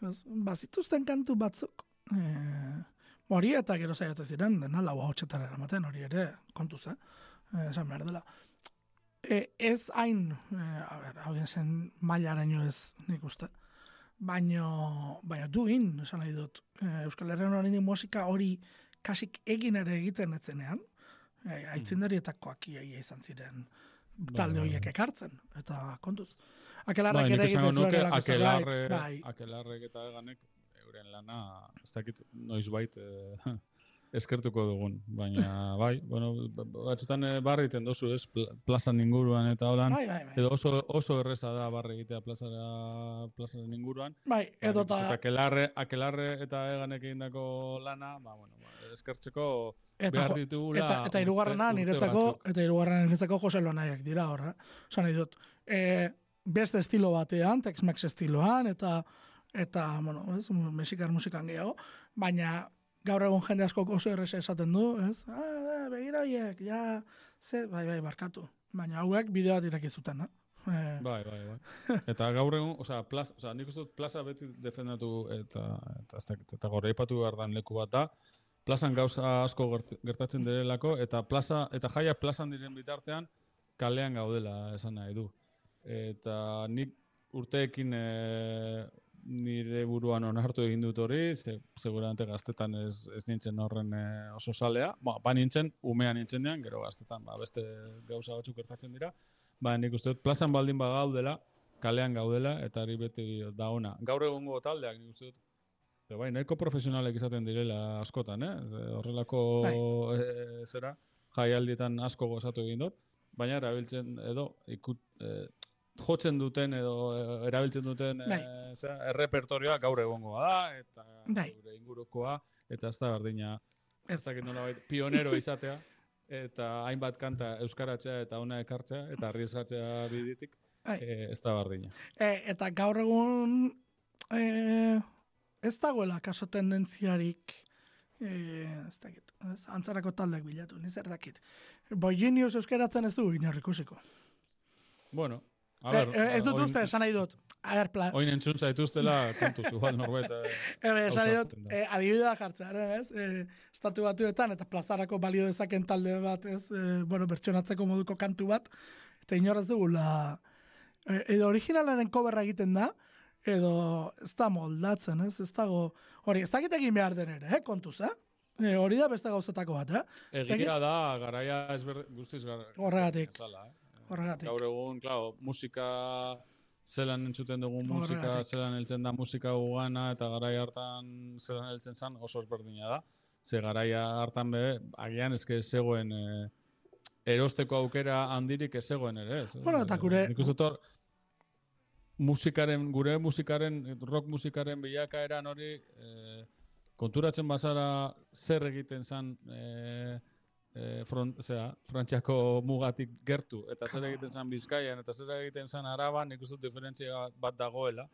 Bazituzten kantu batzuk, eh, hori eta gero zaiatu ziren, dena lau hau txetara eramaten, hori ere, kontuz, eh? eh esan behar dela. E, ez hain, eh, a ber, hau zen mailaraino ez nik uste. Baino, baina duin, esan nahi dut, eh, Euskal Herrian hori musika hori kasik egin ere egiten etzenean, e, aitzindarietakoak iaia izan ziren talde bai, horiek ekartzen, eta kontuz. Akelarrak Bai, nik ere egiten zuen nuke elako akelarre, bai, akelarrek eta eganek euren lana, ez dakit noizbait eh, eskertuko dugun, baina bai, bueno, ba- ba- batzutan eh, barri egiten dozu, ez, pla- plazan inguruan eta holan, bai, bai, bai. edo oso, oso erreza da barri egitea plazara, plazaren inguruan, Bai, edo Ba, uste eta, akelarre, akelarre eta eganek egindako lana, ba, bueno, ba, eskertzeko eta, behar ditugula eta, eta irugarrena niretzako, eta irugarrena niretzako Jose Lonaiak dira horra. Osa nahi dut, e, beste estilo batean, Tex-Mex estiloan, eta, eta, bueno, ez, mexikar musikan gehiago, baina gaur egun jende asko oso erresa esaten du, ez? Ah, ah, begira horiek, ja, ze, bai, bai, barkatu. Baina hauek bideo bat iraki zuten, eh? Eh, Bai, bai, bai. Eta gaur egun, osea, plaza, osea, nik uste plaza beti defendatu eta eta eta gaur aipatu behar dan leku bat da. Plazan gauza asko gert- gertatzen direlako eta plaza eta jaia plazan diren bitartean kalean gaudela esan nahi du. Eta nik urteekin e, nire buruan onartu egin dut hori, ze, seguramente gaztetan ez, ez nintzen horren e, oso salea. Ba, ba nintzen, umea nintzen gero gaztetan ba, beste gauza batzuk gertatzen dira. Ba, nik uste dut, plazan baldin bagaudela, kalean gaudela, eta hori beti da ona. Gaur egungo taldeak, nik uste dut, Be, bai, nahiko profesionalek izaten direla askotan, eh? Ze Horrelako Bai. eh, zera, jaialdietan asko gozatu egin dut, baina erabiltzen edo ikut, eh, jotzen duten edo eh, erabiltzen duten eh, Bai. zera, errepertorioa gaur egongoa da, eta Bai. gure ingurukoa, eta ez da berdina, ez dakit nolabait, pionero izatea, eta hainbat kanta euskaratzea eta ona ekartzea, eta arriesgatzea biditik, Bai. eh, ez da berdina. E, eta gaur egun e, ez dagoela kaso tendentziarik e, ez dakit, ez, antzarako taldeak bilatu, ni zer dakit. Boiginius euskaratzen ez du inork ikusiko. Bueno, E, ber, e, ez dut oin- uste, esan nahi dut. A ber, plan, Oin entzun zaituztela, kontuz, igual norbait. eh, e, esan nahi dut, ausartzen da. e, adibidea jartzea, ez? E, estatu batuetan, eta plazarako balio dezaken talde bat, ez? E, bueno, bertsonatzeko moduko kantu bat, eta inor ez dugula, e, edo originalaren coverra egiten da, edo ez da moldatzen, ez? Ez dago, hori, ez dakit egin behar den ere, eh? kontuz, eh? E, hori da beste gauzetako bat, eh? Egia da, garaia ezber, guztiz gar, Horregatik. ezala, eh? Horregatik. Gaur egun, claro, musika zelan entzuten dugun musika, Horregatik. zelan heltzen da musika ugana, eta garai hartan zelan heltzen zan oso ezberdina da. Ze garaia hartan be, agian eske zegoen eh, erosteko aukera handirik ez zegoen ere, ez? Bueno, eta gure- Nik uste dut hor, musikaren, gure musikaren, rock musikaren bilakaeran hori, e, konturatzen bazara zer egiten zan e, e, front, zera, frantziako mugatik gertu, eta zer egiten zan bizkaian, eta zer egiten zan araban, nik uste diferentzia bat dagoela,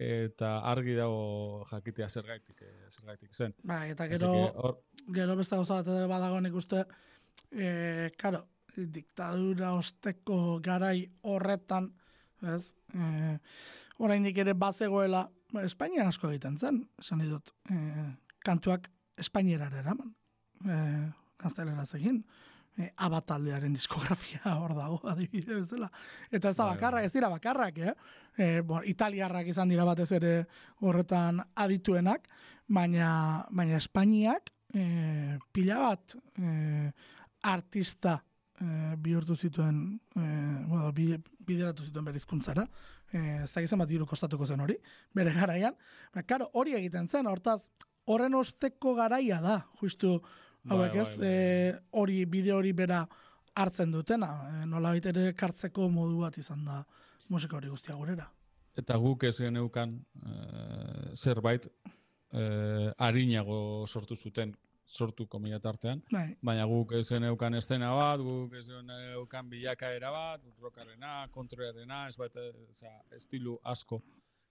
eta argi dago jakitea zergaitik, zergaitik zen. Ba, eta gero, or... gero beste gauza bat badago nik uste, e, karo, diktadura osteko garai horretan, ez? Eh, oraindik ere bazegoela, ba, Espainian asko egiten zen, esan dut, eh, kantuak Espainierar eraman. Eh, gaztelera egin. Eh, abataldearen diskografia hor dago, adibide bezala. Eta ez da bakarra, ez dira bakarrak, eh? eh bo, italiarrak izan dira batez ere horretan adituenak, baina, baina Espainiak eh, pila bat eh, artista eh, bihurtu zituen, eh, bueno, bideratu zituen bere izkuntzara, eh, ez da gizan bat diru kostatuko zen hori, bere garaian. Ba, karo, hori egiten zen, hortaz, horren osteko garaia da, justu, hauek bai, ez. Eh, hori, bide hori bera hartzen dutena, eh, nola ere kartzeko modu bat izan da musika hori guztia gurera. Eta guk ez geneukan eh, zerbait eh, harinago sortu zuten sortu komila tartean. Bai. Baina guk ez geneukan estena bat, guk ez geneukan bilakaera bat, rokarena, kontroiarena, ez bat, eza, estilu asko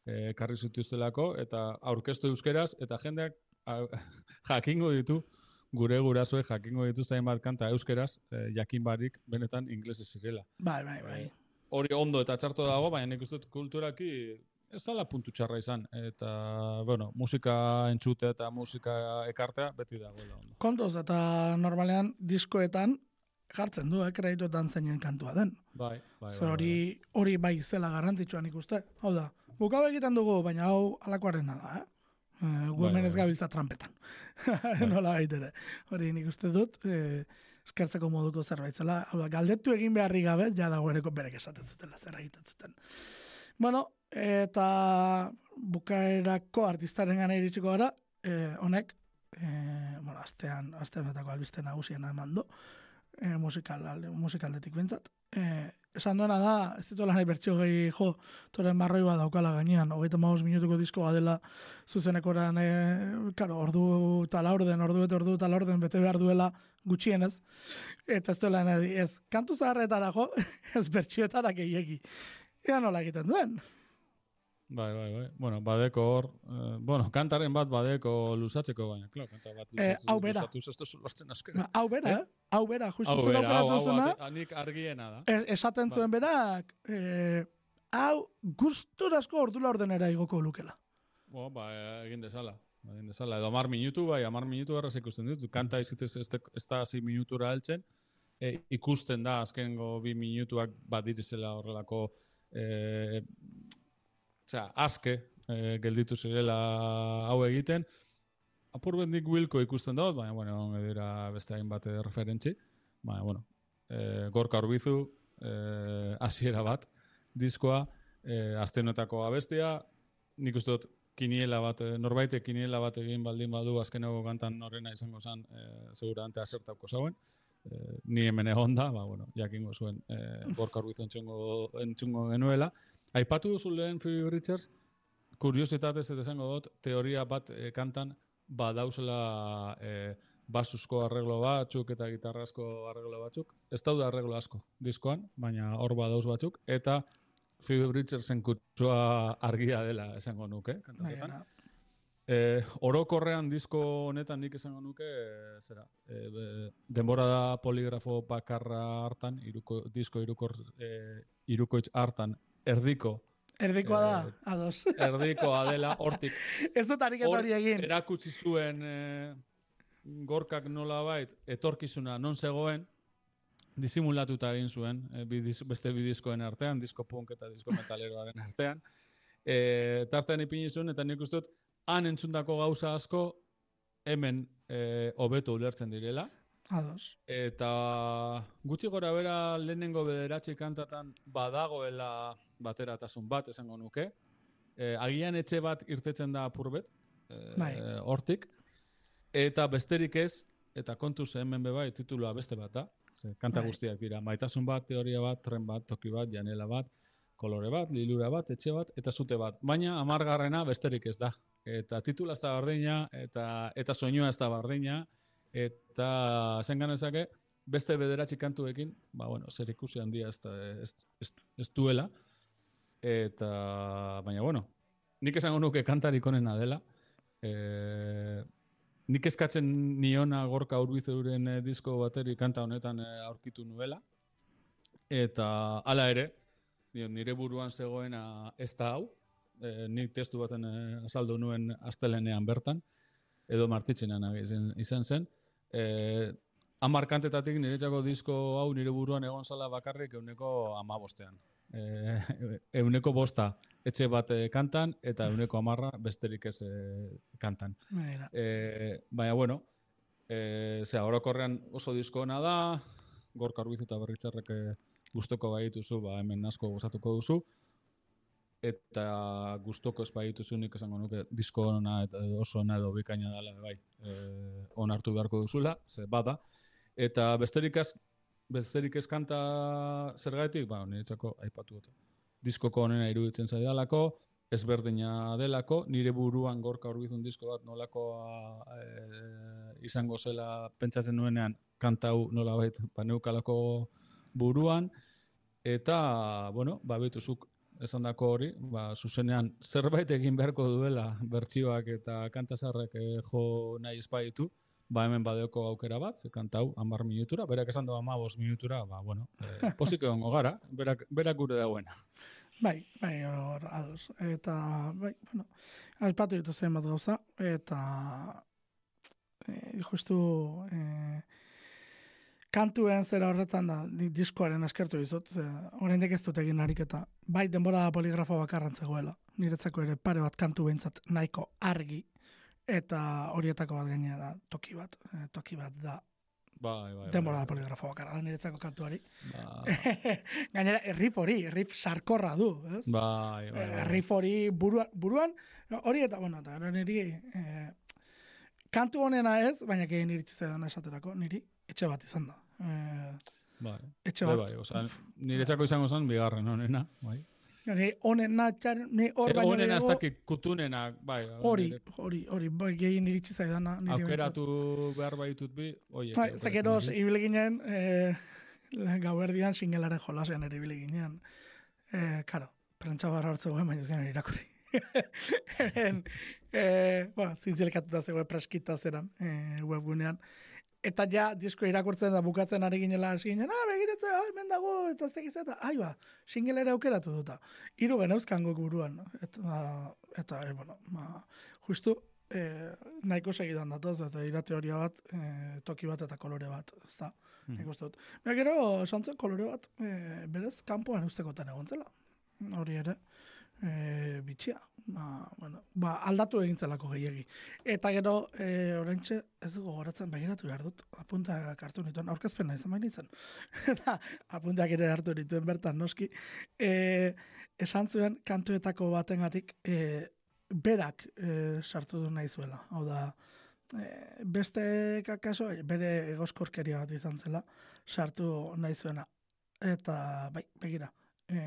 e, karri zutuztelako, eta aurkeztu euskeraz, eta jendeak jakingo ditu, gure gurasoek jakingo dituzten bat kanta euskeraz, e, jakin barik benetan inglesez zirela. Bai, bai, bai. Hori ondo eta txarto dago, baina nik uste kulturaki ez dala puntu txarra izan. Eta, bueno, musika entzute eta musika ekartea beti dago. Kontoz, eta normalean diskoetan jartzen du, eh, kredituetan zeinen kantua den. Bai, bai, bai, hori, bai, hori bai zela garrantzitsuan ikuste. Hau da, bukau egiten dugu, baina hau alakoaren nada, eh? Uh, gu hemen ez gabiltza trampetan. Nola baitere. Hori nik uste dut, eh, eskertzeko moduko zerbait zela. galdetu egin beharri gabe, ja dagoeneko berek esaten zuten, zer egiten zuten. Bueno, eta bukaerako artistaren gana iritsiko gara, e, honek, e, bueno, astean, astean betako albizten nagusien eman du, e, musikal, musikaldetik bintzat. E, esan duena da, ez ditu lan bertxio gehi jo, toren marroi bat daukala gainean, hogeita maus minutuko disko dela zuzenekoran, e, karo, ordu eta laurden, ordu eta ordu eta laurden, bete behar duela gutxienez, eta ez duela ez kantu zaharretara jo, ez bertxioetara gehiagi. Ea nola egiten duen. Bai, bai, bai. Bueno, badeko hor, eh, bueno, kantaren bat badeko luzatzeko baina, klar, kanta bat eh, lusatuz, eh, bera. lusatuz, ez tozu lortzen askera. Hau bera, eh? Hau bera, justu hau bera, hau, hau, hau, anik argiena da. Es, esaten ba. zuen berak, eh, hau gustur asko ordula ordenera igoko lukela. Bo, ba, egin dezala. Egin dezala. Edo amar minutu, bai, amar minutu erraz ikusten dut. Kanta izitez ez, ez da hasi minutura heltzen. E, ikusten da, azkengo bi minutuak bat dirizela horrelako eh, Osea, aske eh, gelditu zirela hau egiten. Apur bendik wilko ikusten dut, baina, bueno, dira beste hain bat referentzi. Baina, bueno, eh, gorka orbizu, eh, asiera bat, diskoa, eh, astenotako abestia, nik uste dut, kiniela bat, norbaite kiniela bat egin baldin badu azkeneko kantan norrena izango zen, eh, seguramente asertauko zauen. Eh, ni hemen egon da, ba, bueno, jakingo zuen eh, gorka orbizu entzungo, entzungo genuela. Aipatu duzu lehen Phoebe Richards, kuriositatez eta esango dut, teoria bat e, kantan badauzela e, basusko arreglo batzuk eta gitarrasko arreglo batzuk. Ez daude arreglo asko diskoan, baina hor badauz batzuk. Eta Phoebe Richardsen kutsua argia dela esango nuke, kantaketan. E, orokorrean disko honetan nik esango nuke, e, zera, e, denbora da poligrafo bakarra hartan, iruko, disko irukor, e, irukoitz hartan erdiko. Erdikoa da, eh, ados. Erdikoa dela, hortik. Ez dut ariketa hori egin. Erakutsi zuen eh, gorkak nola bait, etorkizuna non zegoen, disimulatuta egin zuen, eh, beste bidizkoen artean, disko punk eta disko metaleroaren artean. E, tartean ipini zuen, eta nik uste dut, han entzundako gauza asko, hemen hobeto ulertzen direla. Ados. Eta gutxi gora bera lehenengo bederatxe kantatan badagoela bateratasun bat esango nuke. E, agian etxe bat irtetzen da apurbet, e, bai. hortik. Eta besterik ez, eta kontuz hemen bebai titulua beste bat da. Ze, kanta bai. guztiak dira. Maitasun bat, teoria bat, tren bat, toki bat, janela bat. kolore bat, lilura bat, etxe bat, eta zute bat. Baina amargarrena besterik ez da. Eta titula ez da bardina, eta, eta soinua ez da bardina, eta zen ganezake, beste bederatzi kantuekin, ba, bueno, zer ikusi handia ez, ez, ez, ez duela. Eta, baina, bueno, nik esango nuke kantarik onena dela. E, nik eskatzen niona gorka urbizuren e, disko bateri kanta honetan e, aurkitu nuela. Eta hala ere, nire buruan zegoena ez da hau, e, nik testu baten e, azaldu nuen astelenean bertan, edo martitzenan izan, izan zen. E, Amar kantetatik nire disko hau nire buruan egon zala bakarrik euneko amabostean. E, euneko bosta etxe bat e, kantan eta euneko amarra besterik ez e, kantan. E, baina, bueno, e, zera, orokorrean oso disko da, gorka arbizu eta berritzarrek guztoko baituzu, ba, hemen asko gozatuko duzu, eta gustoko ez baituzu nik esango nuke disko ona eta oso ona edo bikaina dela bai, e, onartu beharko duzula, ze bada, eta besterik ez, besterik ez kanta zergaetik, ba, niretzako aipatu dut. Diskoko onena iruditzen zaidalako, ezberdina delako, nire buruan gorka horbizun disko bat nolakoa e, izango zela pentsatzen nuenean kantau nola baita ba, neukalako buruan, eta, bueno, ba, betuzuk esan dako hori, ba, zuzenean zerbait egin beharko duela bertsioak eta kantazarrek eh, jo nahi espaitu, ba hemen badeoko aukera bat, ze kantau, amar minutura, berak esan du ama minutura, ba, bueno, eh, posik egon gara, berak, berak gure dauena. Bai, bai, hor, ados. Eta, bai, bueno, alpatu ditu zen bat gauza, eta e, justu e, kantuen zera horretan da, diskoaren askertu dizut, horrein ez dut egin eta bai, denbora poligrafo bakarran zegoela, niretzako ere pare bat kantu behintzat nahiko argi, eta horietako bat gainera da toki bat, e, toki bat da Bai, bai, Denbora bai, da poligrafo bakarra da niretzako kantuari. Ba. Gainera, errif hori, errif sarkorra du, ez? Bai, bai, bai. Errif hori buruan, buruan, hori eta, bueno, eta niri, eh, kantu honena ez, baina gehien iritsi zedan esaterako, niri, etxe bat izan da. Eh, bai, etxe bai, bat. Bai, bai, oza, niretzako izango zen, bigarren honena, bai. Ni honen natxar, ni hor baino Honen hasta que kutunena, bai. Hori, hori, hori, bai, gehien iritsi zaidana. Aukeratu behar baitut bi, oie. Bai, zakeroz, ibile ginen, eh, gau erdian, singelaren jolasean ere ibile ginen. Eh, karo, prentsa barra hartzeko guen, baina ez gana irakurri. eh, bueno, zintzilikatuta zegoen preskita zeran eh, webgunean eta ja disko irakurtzen da bukatzen ari ginela hasi ginen, ah, begiratzen, ah, hemen dago, eta ez tekiz eta, ai ba, singelera aukeratu duta. Hiru genauzkan guk buruan, eta, eta e, bueno, ma, justu, e, nahiko segidan datoz, eta ira teoria bat, e, toki bat eta kolore bat, ez da, mm. nik uste dut. gero, esantzen kolore bat, e, berez, kanpoan ustekotan egon zela, hori ere, e, bitxia. Ba, bueno, ba, aldatu egin zelako gehiegi. Eta gero, e, orentxe, ez gogoratzen begiratu behar dut, apuntak hartu nituen, aurkezpena izan bain nintzen. Eta apuntak ere hartu nituen bertan, noski. E, esan zuen, kantuetako batengatik e, berak e, sartu du nahi zuela. Hau da, e, beste kakaso, bere egoskorkeria bat izan zela, sartu nahi zuena. Eta, bai, begira, e,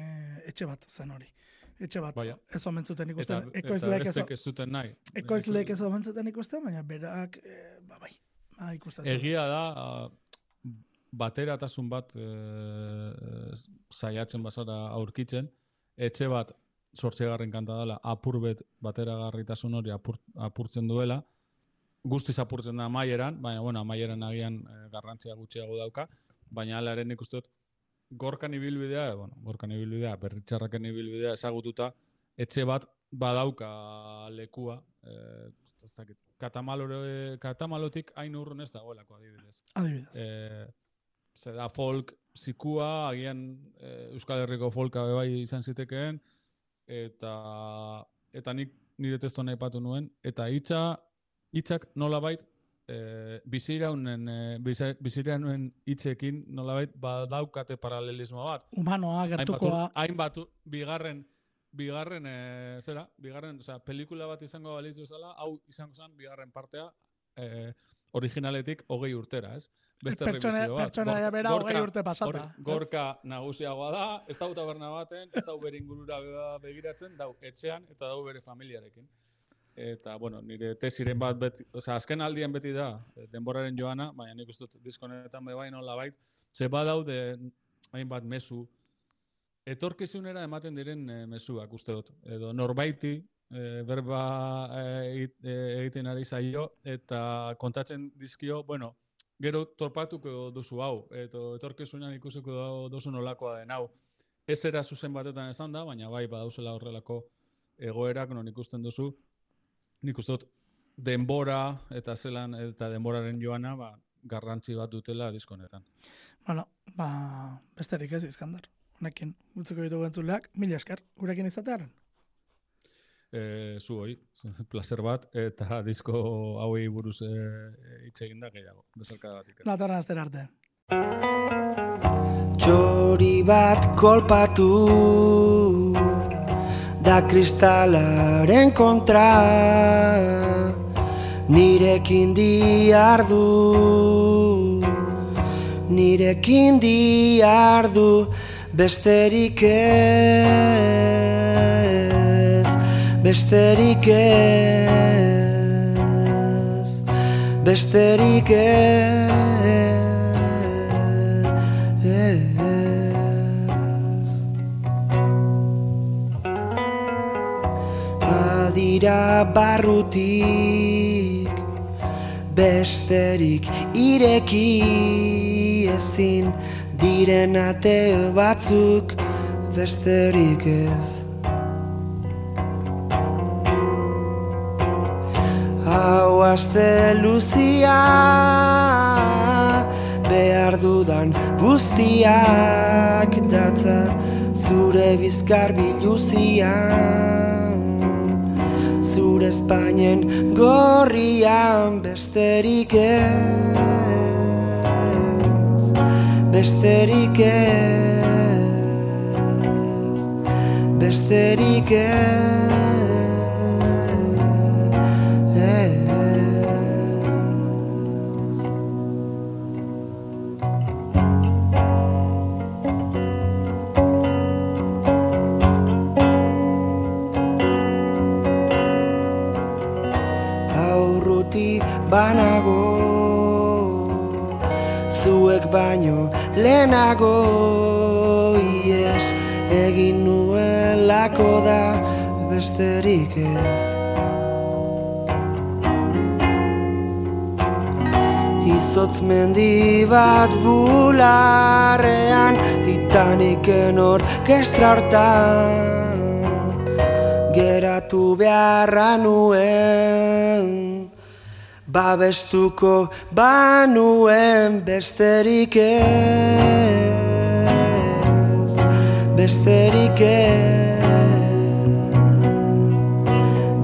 etxe bat zen hori etxe bat. Baina. Ez omen zuten ikusten. Eta, eta bestek ez zuten nahi. Eko ez omen zuten ikusten, baina berak, e, ba, bai, ba, ikusten. Egia da, batera tasun bat e, zaiatzen bazara aurkitzen, etxe bat sortzegarren kanta dela, apurbet batera garritasun hori apur, apurtzen duela, guztiz apurtzen da amaieran, baina, bueno, amaieran agian e, garrantzia gutxiago dauka, baina alaren ikusten dut, gorkan ibilbidea, bueno, gorkan ibilbidea, berritxarraken ibilbidea ezagututa, etxe bat badauka lekua, eh, ez dakit, katamalotik hain urrun ez dagoelako adibidez. Adibidez. Eh, ze da folk zikua, agian eh, Euskal Herriko folka bai izan zitekeen, eta eta nik nire testo nahi patu nuen, eta hitza hitzak nola bait eh biziraunen eh, biziraunen hitzekin nolabait badaukate paralelismo bat. Humanoa gertukoa. Hainbat bigarren bigarren eh, zera, bigarren, o sea, pelikula bat izango balitzu zela, hau izango zen bigarren partea. Eh, originaletik hogei urtera, ez? Beste pertsona, bat. Pertsona gorka, bera hogei urte pasata. gorka nagusiagoa da, ez da taberna baten, ez da bere ingurura begiratzen, dau etxean eta dau bere familiarekin. Eta, bueno, nire tesiren bat, beti, oza, azken aldien beti da, eh, denboraren joana, baina nik uste diskonetan bebai nola bait, ze badaude, hain bat mesu, etorkizunera ematen diren e, mesuak uste dut. Edo norbaiti, e, berba egiten ari zaio, eta kontatzen dizkio, bueno, gero torpatuko duzu hau, eta etorkizunean ikusiko duzu nolakoa den hau. Ez era zuzen batetan esan da, baina bai badauzela horrelako egoerak non ikusten duzu, nik uste dut denbora eta zelan eta denboraren joana ba, garrantzi bat dutela diskonetan. Bueno, ba, besterik ez izkandar. Honekin, gutzeko ditu gentzuleak, mila esker, gurekin izatearen? E, zu hoi, placer bat, eta disko hauei buruz e, hitz egin da gehiago, bezalka bat ikan. Natarra azter arte. Txori bat kolpatu da kristalaren kontra. Nirekin diardu nirekin diardu besterik ez besterik ez besterik ez dira barrutik besterik ireki ezin diren ate batzuk besterik ez. Hau aste luzia behar dudan guztiak datza zure bizkar biluziak zure Espainien gorrian besterik ez besterik ez besterik ez banago zuek baino lehenago ies egin nuelako da besterik ez. Izotz mendi bat bularrean Titaniken orkestra hortan Geratu beharra nuen babestuko banuen besterik ez besterik ez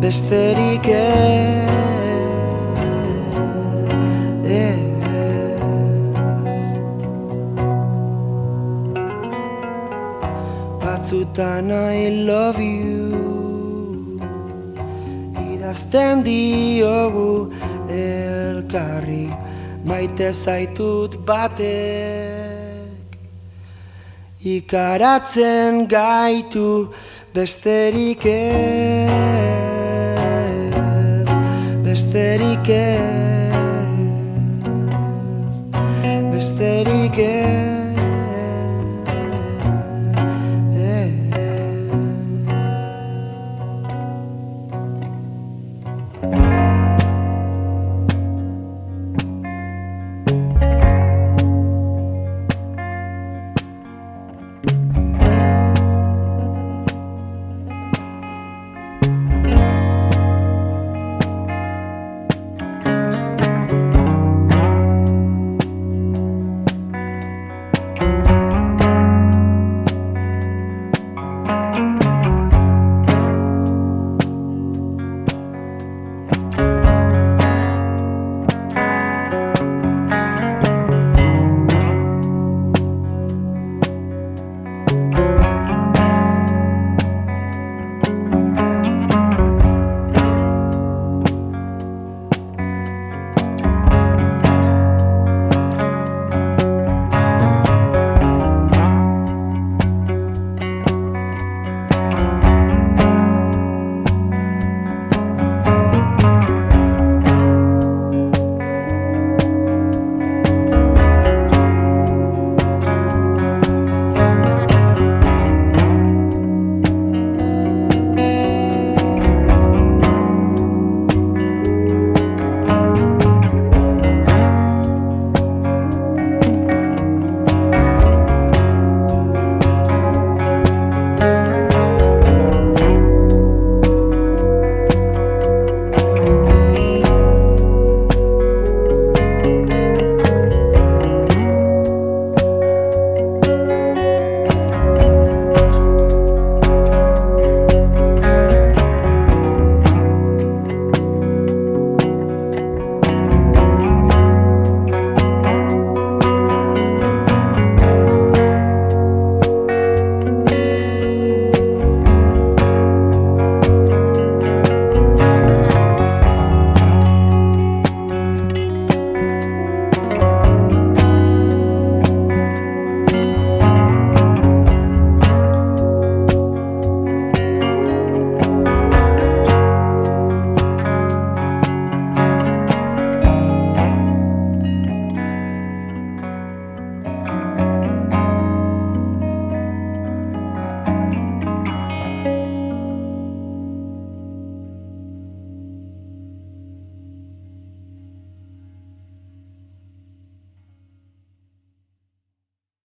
besterik ez. Batzutan I love you idazten diogu elkarri maite zaitut batek. Ikaratzen gaitu besterik ez besterik ez besterik ez